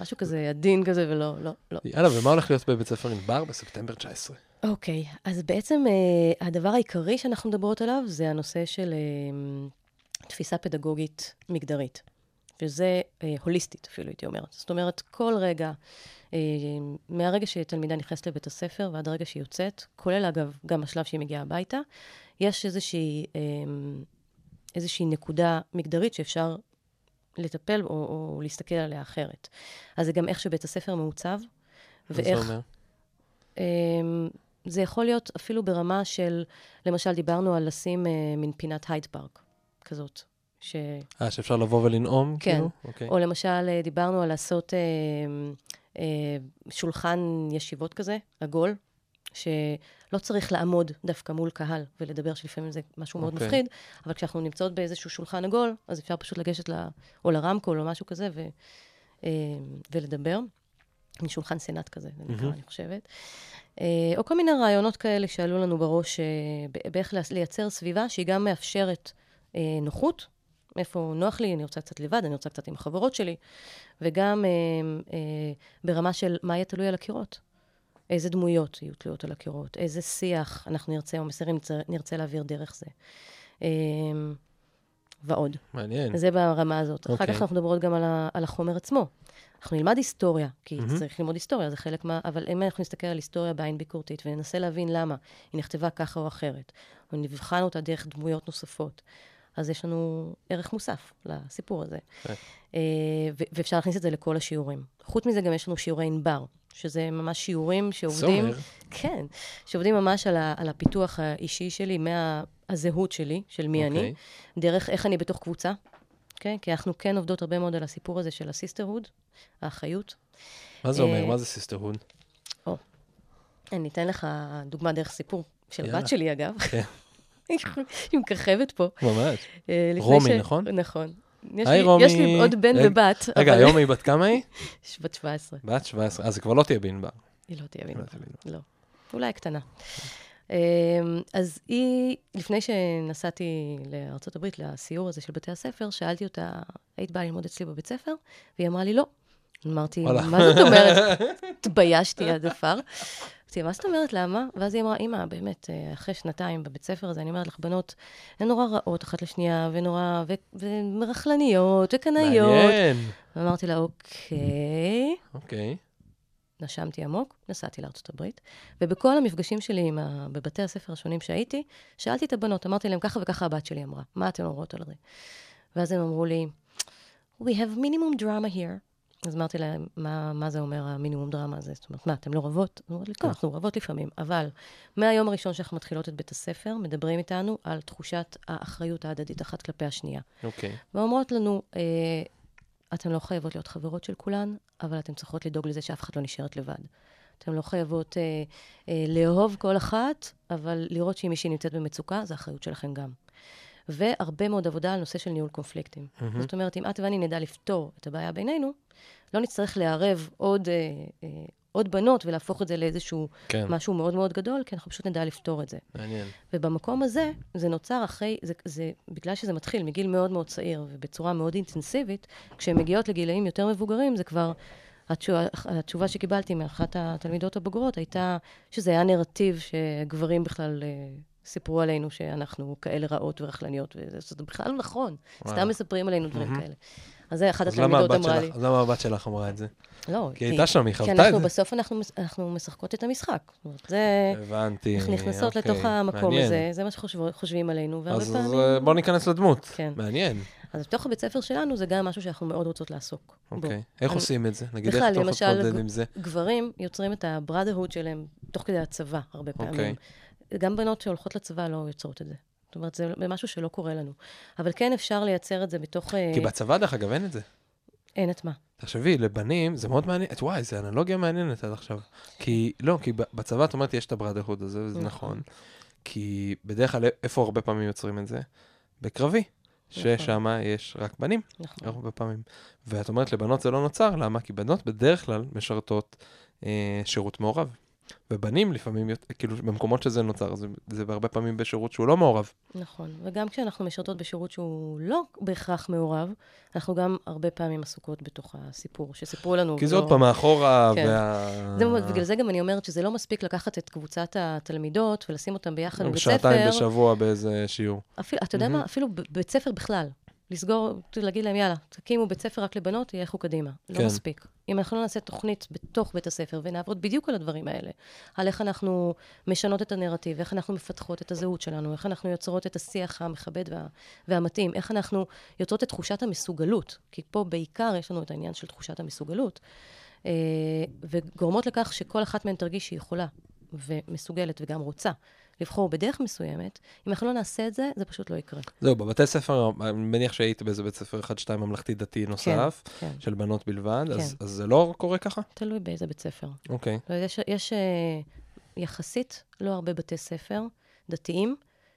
משהו כזה עדין כזה, ולא, לא, לא. יאללה, ומה הולך להיות בבית ספר ענבר בספטמבר 19? אוקיי, אז בעצם אה, הדבר העיקרי שאנחנו מדברות עליו זה הנושא של אה, תפיסה פדגוגית מגדרית, וזה אה, הוליסטית אפילו, הייתי אומרת. זאת אומרת, כל רגע, אה, מהרגע שתלמידה נכנסת לבית הספר ועד הרגע שהיא יוצאת, כולל אגב גם השלב שהיא מגיעה הביתה, יש איזושהי, אה, איזושהי נקודה מגדרית שאפשר לטפל או, או להסתכל עליה אחרת. אז זה גם איך שבית הספר מעוצב, מה זה ואיך... אומר? אמ, זה יכול להיות אפילו ברמה של, למשל, דיברנו על לשים אה, מין פינת הייד פארק כזאת. ש... אה, שאפשר לבוא ולנאום, כן. כאילו? אוקיי. או למשל, אה, דיברנו על לעשות אה, אה, שולחן ישיבות כזה, עגול, שלא צריך לעמוד דווקא מול קהל ולדבר, שלפעמים זה משהו מאוד אוקיי. מפחיד, אבל כשאנחנו נמצאות באיזשהו שולחן עגול, אז אפשר פשוט לגשת ל... או לרמקול או משהו כזה ו... אה, ולדבר. מין שולחן סנאט כזה, זה נקרא, מהמם. אני חושבת. אה, או כל מיני רעיונות כאלה שעלו לנו בראש, אה, באיך לייצ- לייצר סביבה שהיא גם מאפשרת נוחות, איפה נוח לי, אני רוצה קצת לבד, אני רוצה קצת עם החברות שלי, וגם אה, אה, ברמה של מה יהיה תלוי על הקירות. איזה דמויות יהיו תלויות על הקירות, איזה שיח אנחנו נרצה, או מסרים נרצה, להעביר דרך זה. אה, ועוד. מעניין. זה ברמה הזאת. אחר אוקיי. כך אנחנו מדברות גם על, ה, על החומר עצמו. אנחנו נלמד היסטוריה, כי מהמם. צריך ללמוד היסטוריה, זה חלק מה... אבל אם אנחנו נסתכל על היסטוריה בעין ביקורתית וננסה להבין למה היא נכתבה ככה או אחרת, או נבחן אותה דרך דמויות נוספות, אז יש לנו ערך מוסף לסיפור הזה. כן. אה, ו- ואפשר להכניס את זה לכל השיעורים. חוץ מזה, גם יש לנו שיעורי ענבר, שזה ממש שיעורים שעובדים... סומר. כן, שעובדים ממש על, ה, על הפיתוח האישי שלי, מהזהות שלי, של מי אני, אוקיי. דרך איך אני בתוך קבוצה, אוקיי? כי אנחנו כן עובדות הרבה מאוד על הסיפור הזה של ה-sisterhood, האחריות. מה זה אומר? אה, מה זה sisterhood? אני אתן לך דוגמה דרך סיפור של יעלה. הבת שלי, אגב. כן. *laughs* היא מככבת פה. ממש. אה, רומי, נכון? נכון. יש היי, לי, רומי. יש לי עוד בן ובת, רגע, אבל... היום היא בת כמה היא? *laughs* בת 17. בת 17. אז זה כבר לא תהיה בענבר. היא לא תהיה לא בענבר. בענבר. לא. אולי קטנה. אמ, אז היא, לפני שנסעתי לארה"ב, לסיור הזה של בתי הספר, שאלתי אותה, היית באה ללמוד אצלי בבית ספר? והיא אמרה לי, לא. אמרתי. מה זאת אומרת? *laughs* התביישתי עד עפר. אמרתי, מה זאת אומרת, למה? ואז היא אמרה, אמא, באמת, אה, אחרי שנתיים בבית ספר הזה, אני אומרת לך, בנות, הן נורא רעות אחת לשנייה, ונורא, ו- ומרכלניות, וקנאיות. מעניין. ואמרתי לה, אוקיי. אוקיי. נשמתי עמוק, נסעתי לארצות הברית, ובכל המפגשים שלי עם ה... בבתי הספר השונים שהייתי, שאלתי את הבנות, אמרתי להם, ככה וככה הבת שלי אמרה, מה אתן אומרות על זה? ואז הם אמרו לי, We have minimum drama here. אז אמרתי להם, מה, מה זה אומר המינימום דרמה הזה? זאת אומרת, מה, אתן לא רבות? אמרו לי, כן, אנחנו רבות לפעמים, אבל מהיום הראשון שאנחנו מתחילות את בית הספר, מדברים איתנו על תחושת האחריות ההדדית אחת כלפי השנייה. אוקיי. ואומרות לנו, אה, אתן לא חייבות להיות חברות של כולן, אבל אתן צריכות לדאוג לזה שאף אחת לא נשארת לבד. אתן לא חייבות אה, אה, לאהוב כל אחת, אבל לראות שאם מישהי נמצאת במצוקה, זו אחריות שלכם גם. והרבה מאוד עבודה על נושא של ניהול קונפליקטים. מהמם. זאת אומרת, אם את ואני נדע לפתור את הבעיה בינינו, לא נצטרך לערב עוד, אה, אה, עוד בנות ולהפוך את זה לאיזשהו כן, משהו מאוד מאוד גדול, כי אנחנו פשוט נדע לפתור את זה. מעניין. ובמקום הזה, זה נוצר אחרי, זה, זה, בגלל שזה מתחיל מגיל מאוד מאוד צעיר ובצורה מאוד אינטנסיבית, כשהן מגיעות לגילאים יותר מבוגרים, זה כבר, התשובה, התשובה שקיבלתי מאחת התלמידות הבוגרות הייתה שזה היה נרטיב שגברים בכלל אה, סיפרו עלינו שאנחנו כאלה רעות ורכלניות, וזה בכלל לא נכון, וואו. סתם מספרים עלינו דברים מהמם. כאלה. אז זה אחת אז התלמידות אמרה לי. שלך- אז למה הבת שלך אמרה את זה? לא, כי היא הייתה שם, היא כי חוותה את אנחנו זה. בסוף אנחנו, מש- אנחנו משחקות את המשחק. זה... הבנתי. אנחנו נכנסות אוקיי, לתוך המקום מעניין. הזה, זה מה שחושבים עלינו, והרבה אז פעמים... אה, בוא ניכנס לדמות. כן. מעניין. אז בתוך הבית ספר שלנו זה גם משהו שאנחנו מאוד רוצות לעסוק בו. אוקיי. איך אני- עושים את זה? נגיד, איך בכלל, אתה יכול למשל, להתמודד עם זה? גברים יוצרים את הבראדרהוד שלהם תוך כדי הצבא, הרבה אוקיי. גם בנות שהולכות לצבא לא יוצרות את זה. זאת אומרת, זה משהו שלא קורה לנו. אבל כן אפשר לייצר את זה בתוך... אה, כי בצבא, דרך אגב, אין את זה. אין את מה. תחשבי, לבנים זה מאוד מעניין, את- וואי, זו אנלוגיה מעניינת עד עכשיו. כי, לא, כי בצבא את אומרת, יש את הבראדרהוד הזה, וזה נכון. נכון. כי בדרך כלל, איפה הרבה פעמים יוצרים את זה? בקרבי, ששם יש רק בנים, נכון. הרבה פעמים. ואת אומרת, לבנות זה לא נוצר, למה? כי בנות בדרך כלל משרתות אה, שירות מעורב. ובנים לפעמים, כאילו, במקומות שזה נוצר, זה, זה הרבה פעמים בשירות שהוא לא מעורב. נכון, וגם כשאנחנו משרתות בשירות שהוא לא בהכרח מעורב, אנחנו גם הרבה פעמים עסוקות בתוך הסיפור, שסיפרו לנו. כי זה עוד פעם מאחורה, כן. וה... זה, בגלל זה גם אני אומרת שזה לא מספיק לקחת את קבוצת התלמידות ולשים אותם ביחד בבית ספר. שעתיים בשבוע באיזה שיעור. אפילו, אתה יודע. מה? אפילו בבית ספר בכלל. לסגור, להגיד להם, יאללה, תקימו בית ספר רק לבנות, ילכו קדימה. לא כן. מספיק. אם אנחנו לא נעשה תוכנית בתוך בית הספר ונעבוד בדיוק על הדברים האלה, על איך אנחנו משנות את הנרטיב, איך אנחנו מפתחות את הזהות שלנו, איך אנחנו יוצרות את השיח המכבד וה, והמתאים, איך אנחנו יוצרות את תחושת המסוגלות, כי פה בעיקר יש לנו את העניין של תחושת המסוגלות, אה, וגורמות לכך שכל אחת מהן תרגיש שהיא יכולה ומסוגלת וגם רוצה לבחור בדרך מסוימת. אם אנחנו לא נעשה את זה, זה פשוט לא יקרה. זהו, בבתי ספר, אני מניח שהיית באיזה בית ספר אחד-שתיים ממלכתי-דתי נוסף, כן, של בנות בלבד, כן. אז אז זה לא קורה ככה? תלוי באיזה בית ספר. אוקיי. לא, יש, יש אה, יחסית לא הרבה בתי ספר דתיים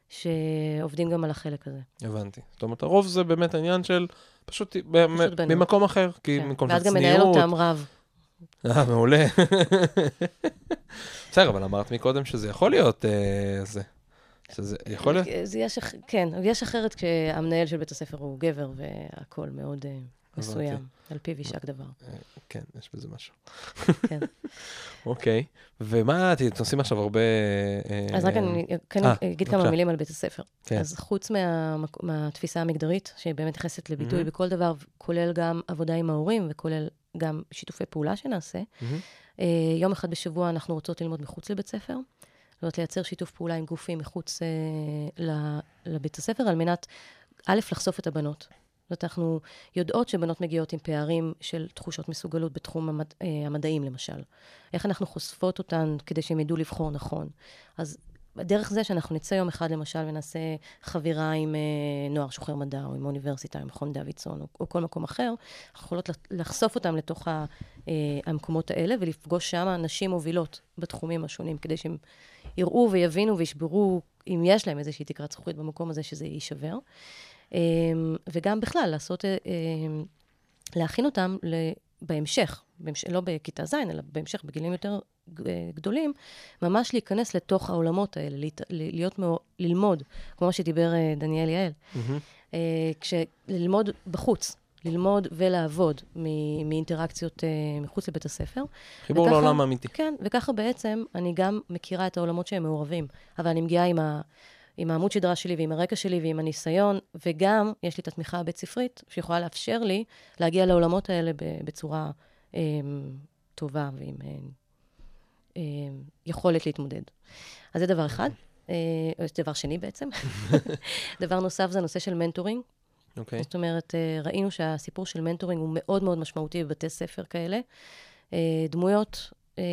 שעובדים גם על החלק הזה. הבנתי. זאת אומרת, הרוב זה באמת העניין של פשוט פשוט. ממקום אחר, כי כן. ממקום של ואז צניעות. גם מנהל אותם רב. אה, מעולה. בסדר, אבל אמרת מקודם שזה יכול להיות אה, זה. שזה יכול להיות? זה יש, כן, יש אחרת כשהמנהל של בית הספר הוא גבר והכול מאוד אה, מסוים. על פיו יישק דבר. כן, יש בזה משהו. כן. *laughs* אוקיי. ומה, אתם עושים עכשיו הרבה... אה, אז רק אני כן אה, אגיד כמה. מילים על בית הספר. כן. אז חוץ מהתפיסה המגדרית, שהיא באמת נכנסת לביטוי מהמם. בכל דבר, כולל גם עבודה עם ההורים וכולל גם שיתופי פעולה שנעשה. אה, יום אחד בשבוע אנחנו רוצות ללמוד מחוץ לבית ספר. זאת אומרת, לייצר שיתוף פעולה עם גופים מחוץ אה, לבית הספר, על מנת, א', לחשוף את הבנות. זאת אומרת, אנחנו יודעות שבנות מגיעות עם פערים של תחושות מסוגלות בתחום המד, אה, המדעים, למשל. איך אנחנו חושפות אותן כדי שהם ידעו לבחור נכון. אז דרך זה שאנחנו נצא יום אחד, למשל, ונעשה חבירה עם אה, נוער שוחר מדע, או עם האוניברסיטה, עם מכון דוידסון, או, או כל מקום אחר, אנחנו יכולות לח- לחשוף אותם לתוך ה, אה, המקומות האלה, ולפגוש שם נשים מובילות בתחומים השונים, כדי שהם יראו ויבינו וישברו, אם יש להם איזושהי תקרת זכוכית במקום הזה, שזה יישבר. אה, וגם בכלל, לעשות, אה, להכין אותם. בהמשך, בהמש... לא בכיתה ז', אלא בהמשך, בגילים יותר אה, גדולים, ממש להיכנס לתוך העולמות האלה, להיות, מאו... ללמוד, כמו שדיבר אה, דניאל יעל, כש... ללמוד בחוץ, ללמוד ולעבוד מ... מאינטראקציות מחוץ לבית הספר. חיבור וככה- לעולם האמיתי. כן, וככה בעצם אני גם מכירה את העולמות שהם מעורבים, אבל אני מגיעה עם, ה, עם העמוד שדרה שלי ועם הרקע שלי ועם הניסיון, וגם יש לי את התמיכה הבית-ספרית, שיכולה לאפשר לי להגיע לעולמות האלה בצורה אה, טובה ועם אה, אה, יכולת להתמודד. אז זה דבר אחד. אה, או דבר שני בעצם. *laughs* דבר נוסף זה הנושא של מנטורינג. אוקיי. זאת אומרת, אה, ראינו שהסיפור של מנטורינג הוא מאוד מאוד משמעותי בבתי ספר כאלה. אה, דמויות אה,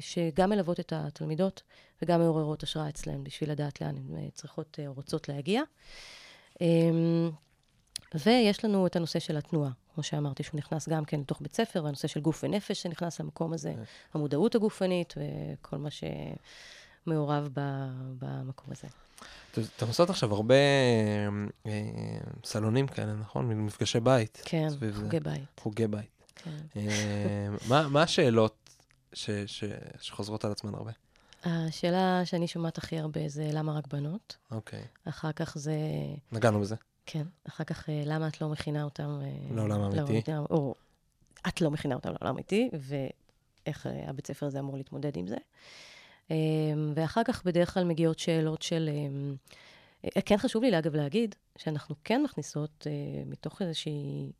שגם מלוות את התלמידות וגם מעוררות השראה אצלהן בשביל לדעת לאן הן אה, צריכות או רוצות להגיע. אה, ויש לנו את הנושא של התנועה, כמו שאמרתי, שהוא נכנס גם כן לתוך בית ספר, והנושא של גוף ונפש שנכנס למקום הזה, המודעות הגופנית וכל מה שמעורב ב- במקום הזה. אתם- עושות עכשיו הרבה אה, סלונים כאלה, נכון? מפגשי בית. כן. חוגי בית. חוגי בית. כן. אה, מה מה השאלות ש- ש- שחוזרות על עצמן הרבה? השאלה שאני שומעת הכי הרבה זה למה רק בנות? אוקיי. אחר כך זה, נגענו בזה. כן, אחר כך אה, למה את לא מכינה אותם... אה, לעולם. לעולם- או את לא מכינה אותם לעולם האמיתי, ואיך אה, הבית ספר הזה אמור להתמודד עם זה. ואחר כך בדרך כלל מגיעות שאלות של... כן חשוב לי, אגב, להגיד שאנחנו כן מכניסות, מתוך איזושהי,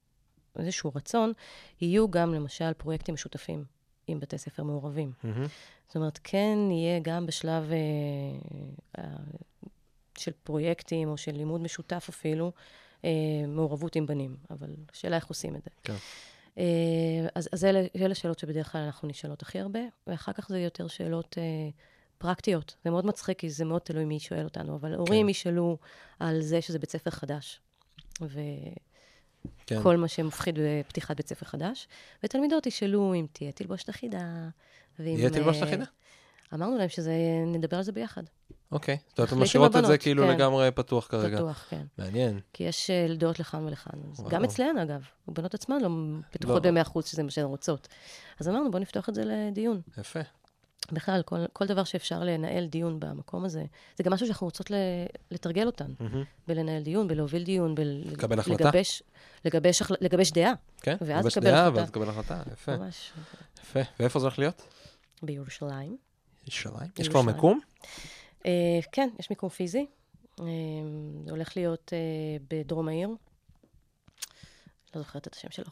איזשהו רצון, יהיו גם למשל פרויקטים משותפים עם בתי ספר מעורבים. מהמם. זאת אומרת, כן יהיה גם בשלב אה, אה, של פרויקטים או של לימוד משותף אפילו, אה, מעורבות עם בנים, אבל השאלה איך עושים את זה. כן. אה, אז, אז אלה, אלה שאלות שבדרך כלל אנחנו נשאלות הכי הרבה, ואחר כך זה יותר שאלות אה, פרקטיות. זה מאוד מצחיק, כי זה מאוד תלוי מי שואל אותנו, אבל הורים ישאלו על זה שזה בית ספר חדש. ו... כן. כל מה שמפחיד בפתיחת בית ספר חדש, ותלמידות ישאלו אם תהיה תלבושת אחידה. ואם, יהיה תלבושת אה, אחידה? אמרנו להם שנדבר על זה ביחד. אוקיי. זאת אומרת, אתם משאירות את זה כאילו כן. לגמרי פתוח כרגע. פתוח, כן. מעניין. כי יש אה, דעות לכאן ולכאן. וואו. גם אצלן, אגב. הבנות עצמן לא בטוחות לא. ב-100% שזה מה שהן רוצות. אז אמרנו, בואו נפתוח את זה לדיון. יפה. בכלל, כל, כל דבר שאפשר לנהל דיון במקום הזה, זה גם משהו שאנחנו רוצות לתרגל אותן, מהמם. בלנהל דיון, בלהוביל דיון, לקבל החלטה. לגבש, לגבש, לגבש דעה, כן? ואז לגבש דעה, החלטה. ואז לקבל החלטה. יפה. ממש, יפה. ואיפה זה הולך להיות? בירושלים. ירושלים. יש כבר. מקום? אה, כן, יש מיקום פיזי. אה, זה הולך להיות אה, בדרום העיר. לא זוכרת את השם שלו.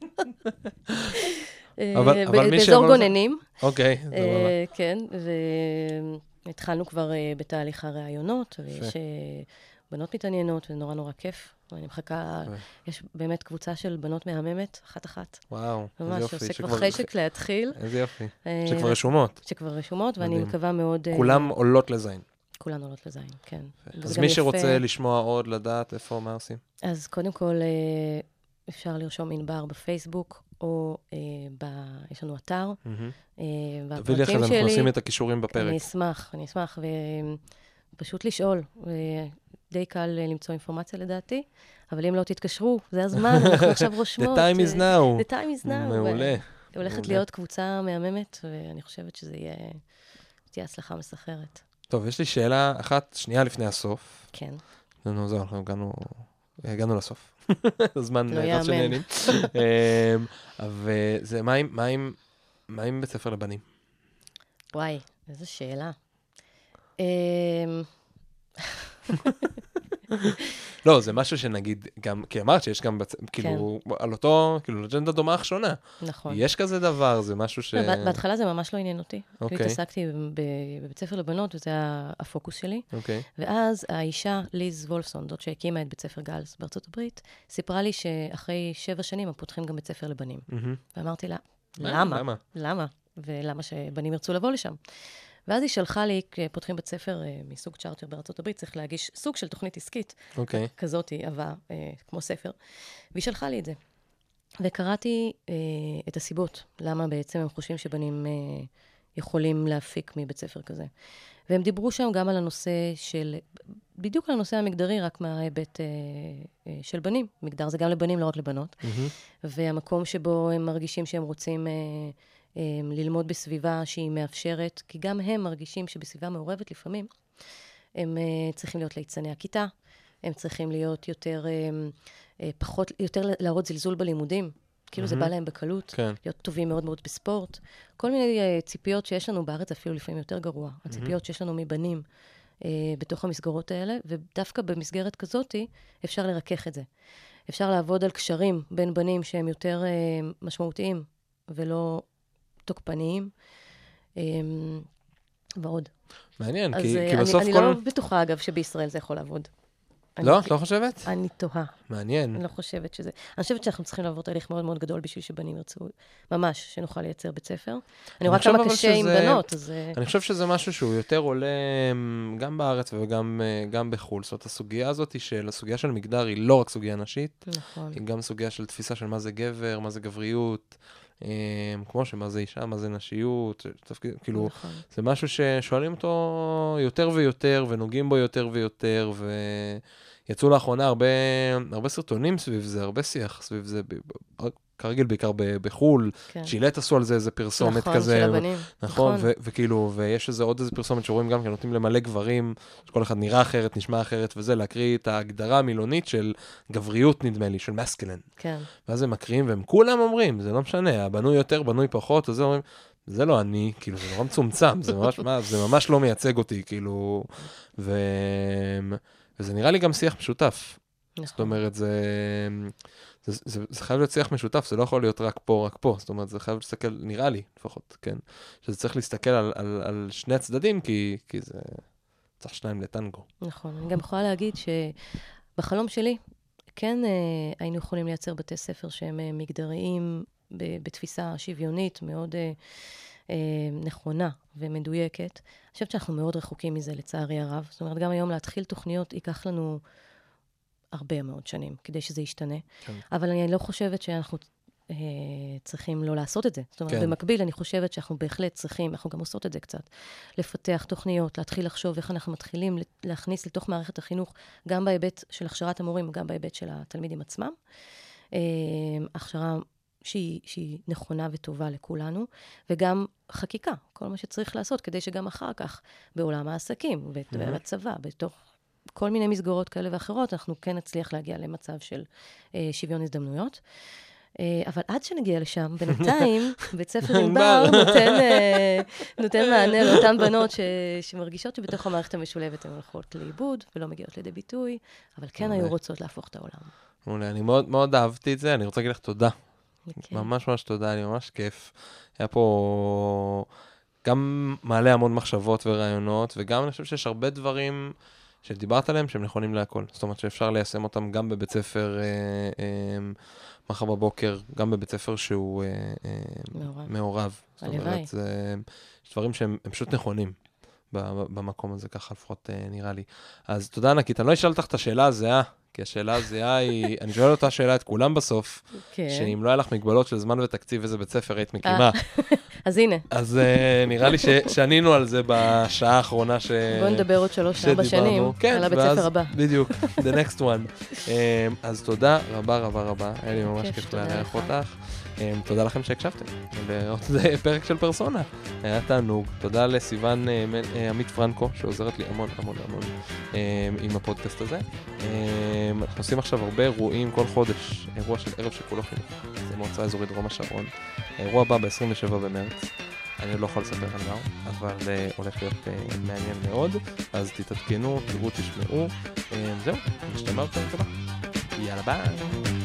*laughs* אה, אבל- ב- אבל מי באזור שיבוא לזה- גוננים. אוקיי. אה, כן, והתחלנו כבר אה, בתהליך הראיונות, ויש. אה, בנות מתעניינות, וזה נורא נורא כיף. ואני מחכה. יש באמת קבוצה של בנות מהממת, אחת-אחת. וואו, איזה ממש, יופי. שעושה כבר שכבר- חשק להתחיל. איזה יופי. אה, שכבר רשומות. שכבר רשומות, ואני. מקווה מאוד... אה, כולם עולות לזין. כולן עולות לזין, כן. אז מי. שרוצה לשמוע עוד, לדעת איפה, מה עושים? אז קודם כל, אה, אפשר לרשום ענבר בפייסבוק, או אה, ב... יש לנו אתר, מהמם. אה, תביא לי אחרי זה, אנחנו. נשים את הכישורים בפרק. אני אשמח, אני אשמח, ופשוט לשאול. אה, די קל אה, למצוא אינפורמציה לדעתי, אבל אם לא תתקשרו, זה הזמן, *laughs* אנחנו עכשיו The רושמות. time is אה, now. The time is now. מעולה. הולכת מעולה. להיות קבוצה מהממת, ואני חושבת שזה יהיה... תהיה הצלחה מסחררת. טוב, יש לי שאלה אחת, שנייה לפני הסוף. כן. נו, זהו, אנחנו הגענו, הגענו לסוף. *laughs* הזמן לא יאמן. שנהנים. *laughs* אמ, וזה, מה עם, מה בית ספר לבנים? וואי, איזו שאלה. *laughs* לא, זה משהו שנגיד, גם, כי אמרת שיש גם, בצ... כאילו, על אותו, כאילו, אג'נדה דומה אך שונה. נכון. יש כזה דבר, זה משהו ש... לא, בה- בהתחלה זה ממש לא עניין אותי. אוקיי. כאילו התעסקתי בבית ספר לבנות, וזה היה הפוקוס שלי. אוקיי. ואז האישה, ליז וולפסון, זאת שהקימה את בית ספר גלס בארצות הברית, סיפרה לי שאחרי שבע שנים הם פותחים גם בית ספר לבנים. מהמם. ואמרתי לה, מה? למה? למה? למה? ולמה שבנים ירצו לבוא לשם? ואז היא שלחה לי, כשפותחים בית ספר אה, מסוג צ'ארטר בארצות הברית, צריך להגיש סוג של תוכנית עסקית, אוקיי. כזאת, עבה, אה, כמו ספר, והיא שלחה לי את זה. וקראתי אה, את הסיבות, למה בעצם הם חושבים שבנים אה, יכולים להפיק מבית ספר כזה. והם דיברו שם גם על הנושא של, בדיוק על הנושא המגדרי, רק מההיבט אה, אה, של בנים. מגדר זה גם לבנים, לא רק לבנות. מהמם. והמקום שבו הם מרגישים שהם רוצים אה, ללמוד בסביבה שהיא מאפשרת, כי גם הם מרגישים שבסביבה מעורבת לפעמים, הם אה, צריכים להיות ליצני הכיתה, הם צריכים להיות יותר, אה, אה, פחות, יותר להראות זלזול בלימודים. כאילו זה מהמם. בא להם בקלות, כן. להיות טובים מאוד מאוד בספורט. כל מיני אה, ציפיות שיש לנו בארץ, אפילו לפעמים יותר גרוע. הציפיות שיש לנו מבנים אה, בתוך המסגרות האלה, ודווקא במסגרת כזאתי אפשר לרכך את זה. אפשר לעבוד על קשרים בין בנים שהם יותר אה, משמעותיים ולא תוקפניים, אה, ועוד. מעניין, אז כי אה, כי אני, בסוף אני כל... לא בטוחה, אגב, שבישראל זה יכול לעבוד. לא, אני, את לא חושבת? אני תוהה. מעניין. אני לא חושבת שזה... אני חושבת שאנחנו צריכים לעבור תהליך מאוד מאוד גדול בשביל שבנים ירצו, ממש, שנוכל לייצר בית ספר. אני רואה כמה קשה עם שזה- בנות, אז... אה, אני חושב שזה משהו שהוא יותר עולה אמ, גם בארץ וגם אה, גם בחו"ל. זאת אומרת, הסוגיה הזאת של, הסוגיה של מגדר היא לא רק סוגיה נשית, נכון. היא גם סוגיה של תפיסה של מה זה גבר, מה זה גבריות, אמ, כמו שמה זה אישה, מה זה נשיות, תפקיד, כאילו, נכון. זה משהו ששואלים אותו יותר ויותר, ונוגעים בו יותר ויותר, ויצאו לאחרונה הרבה, הרבה סרטונים סביב זה, הרבה שיח סביב זה, כרגיל בעיקר ב- בחו"ל, כן. שילט עשו על זה איזה פרסומת נכון, כזה. של הבנים. נכון, ו- וכאילו, ויש איזה עוד איזה פרסומת שרואים גם כן, נותנים למלא גברים, שכל אחד נראה אחרת, נשמע אחרת וזה, להקריא את ההגדרה המילונית של גבריות, נדמה לי, של מסקלן. כן, ואז הם מקריאים, והם כולם אומרים, זה לא משנה, הבנוי יותר, בנוי פחות, אז אומרים, זה לא אני, כאילו, זה נורא מצומצם, זה ממש, מה, זה ממש לא מייצג אותי, כאילו, ו... וזה נראה לי גם שיח משותף. זאת נכון. אומרת, זה, זה, זה, זה חייב להיות שיח משותף, זה לא יכול להיות רק פה, רק פה. זאת אומרת, זה חייב להסתכל, נראה לי לפחות, כן? שזה צריך להסתכל על, על, על שני הצדדים, כי, כי זה צריך שניים לטנגו. נכון. אני גם יכולה להגיד שבחלום שלי, כן אה, היינו יכולים לייצר בתי ספר שהם אה, מגדריים ב- בתפיסה שוויונית מאוד אה, אה, נכונה ומדויקת. אני חושבת שאנחנו מאוד רחוקים מזה, לצערי הרב. זאת אומרת, גם היום להתחיל תוכניות ייקח לנו הרבה מאוד שנים כדי שזה ישתנה, כן. אבל אני לא חושבת שאנחנו אה, צריכים לא לעשות את זה. זאת אומרת, כן. במקביל, אני חושבת שאנחנו בהחלט צריכים, אנחנו גם עושות את זה קצת, לפתח תוכניות, להתחיל לחשוב איך אנחנו מתחילים להכניס לתוך מערכת החינוך, גם בהיבט של הכשרת המורים, גם בהיבט של התלמידים עצמם. אה, הכשרה שהיא, שהיא נכונה וטובה לכולנו, וגם חקיקה, כל מה שצריך לעשות, כדי שגם אחר כך, בעולם העסקים, Mm-hmm. ובצבא, בתוך כל מיני מסגרות כאלה ואחרות, אנחנו כן נצליח להגיע למצב של אה, שוויון הזדמנויות. אה, אבל עד שנגיע לשם, בינתיים, *laughs* בית ספר ענבר נותן, אה, *laughs* נותן מענה לאותן בנות ש, שמרגישות שבתוך המערכת המשולבת הן הולכות לאיבוד ולא מגיעות לידי ביטוי, אבל כן היו רוצות להפוך את העולם. מעולה, אני מאוד מאוד אהבתי את זה, אני רוצה להגיד לך תודה. כן. ממש ממש תודה, היה לי ממש כיף. היה פה גם מעלה המון מחשבות ורעיונות, וגם אני חושב שיש הרבה דברים שדיברת עליהם שהם נכונים להכל. זאת אומרת שאפשר ליישם אותם גם בבית ספר אה, אה, מחר בבוקר, גם בבית ספר שהוא אה, אה, מעורב. זאת. אומרת, זה, יש דברים שהם הם פשוט נכונים. במקום הזה, ככה לפחות אה, נראה לי. אז תודה ענקית. אני לא אשאל אותך את השאלה הזהה, כי השאלה הזהה היא, אני שואל אותה שאלה את כולם בסוף, כן. שאם לא היה לך מגבלות של זמן ותקציב, איזה בית ספר היית מקימה. *laughs* אז הנה, אז אה, נראה לי ש- שענינו על זה בשעה האחרונה ש... בואו נדבר עוד שלוש-ארבע שדיברנו. שנים כן, על הבית ספר הבא. בדיוק, the next one. *laughs* אה, אז תודה רבה רבה רבה, היה לי ממש כיף, לארח. אותך. אה, תודה לכם שהקשבתם לעוד פרק של פרסונה. היה תענוג. תודה לסיון אה, אה, עמית פרנקו, שעוזרת לי המון המון המון אה, עם הפודקאסט הזה. אנחנו עושים עכשיו הרבה אירועים כל חודש, אירוע של ערב שכולו חינוך. זה מועצה אזורית דרום השרון. האירוע הבא ב-27 במרץ. אני עוד לא יכול לספר על מה אבל uh, הולך להיות מעניין מאוד, אז תתעדכנו, תראו, תשמעו. זהו, נשתמע בפרק הבא. יאללה ביי.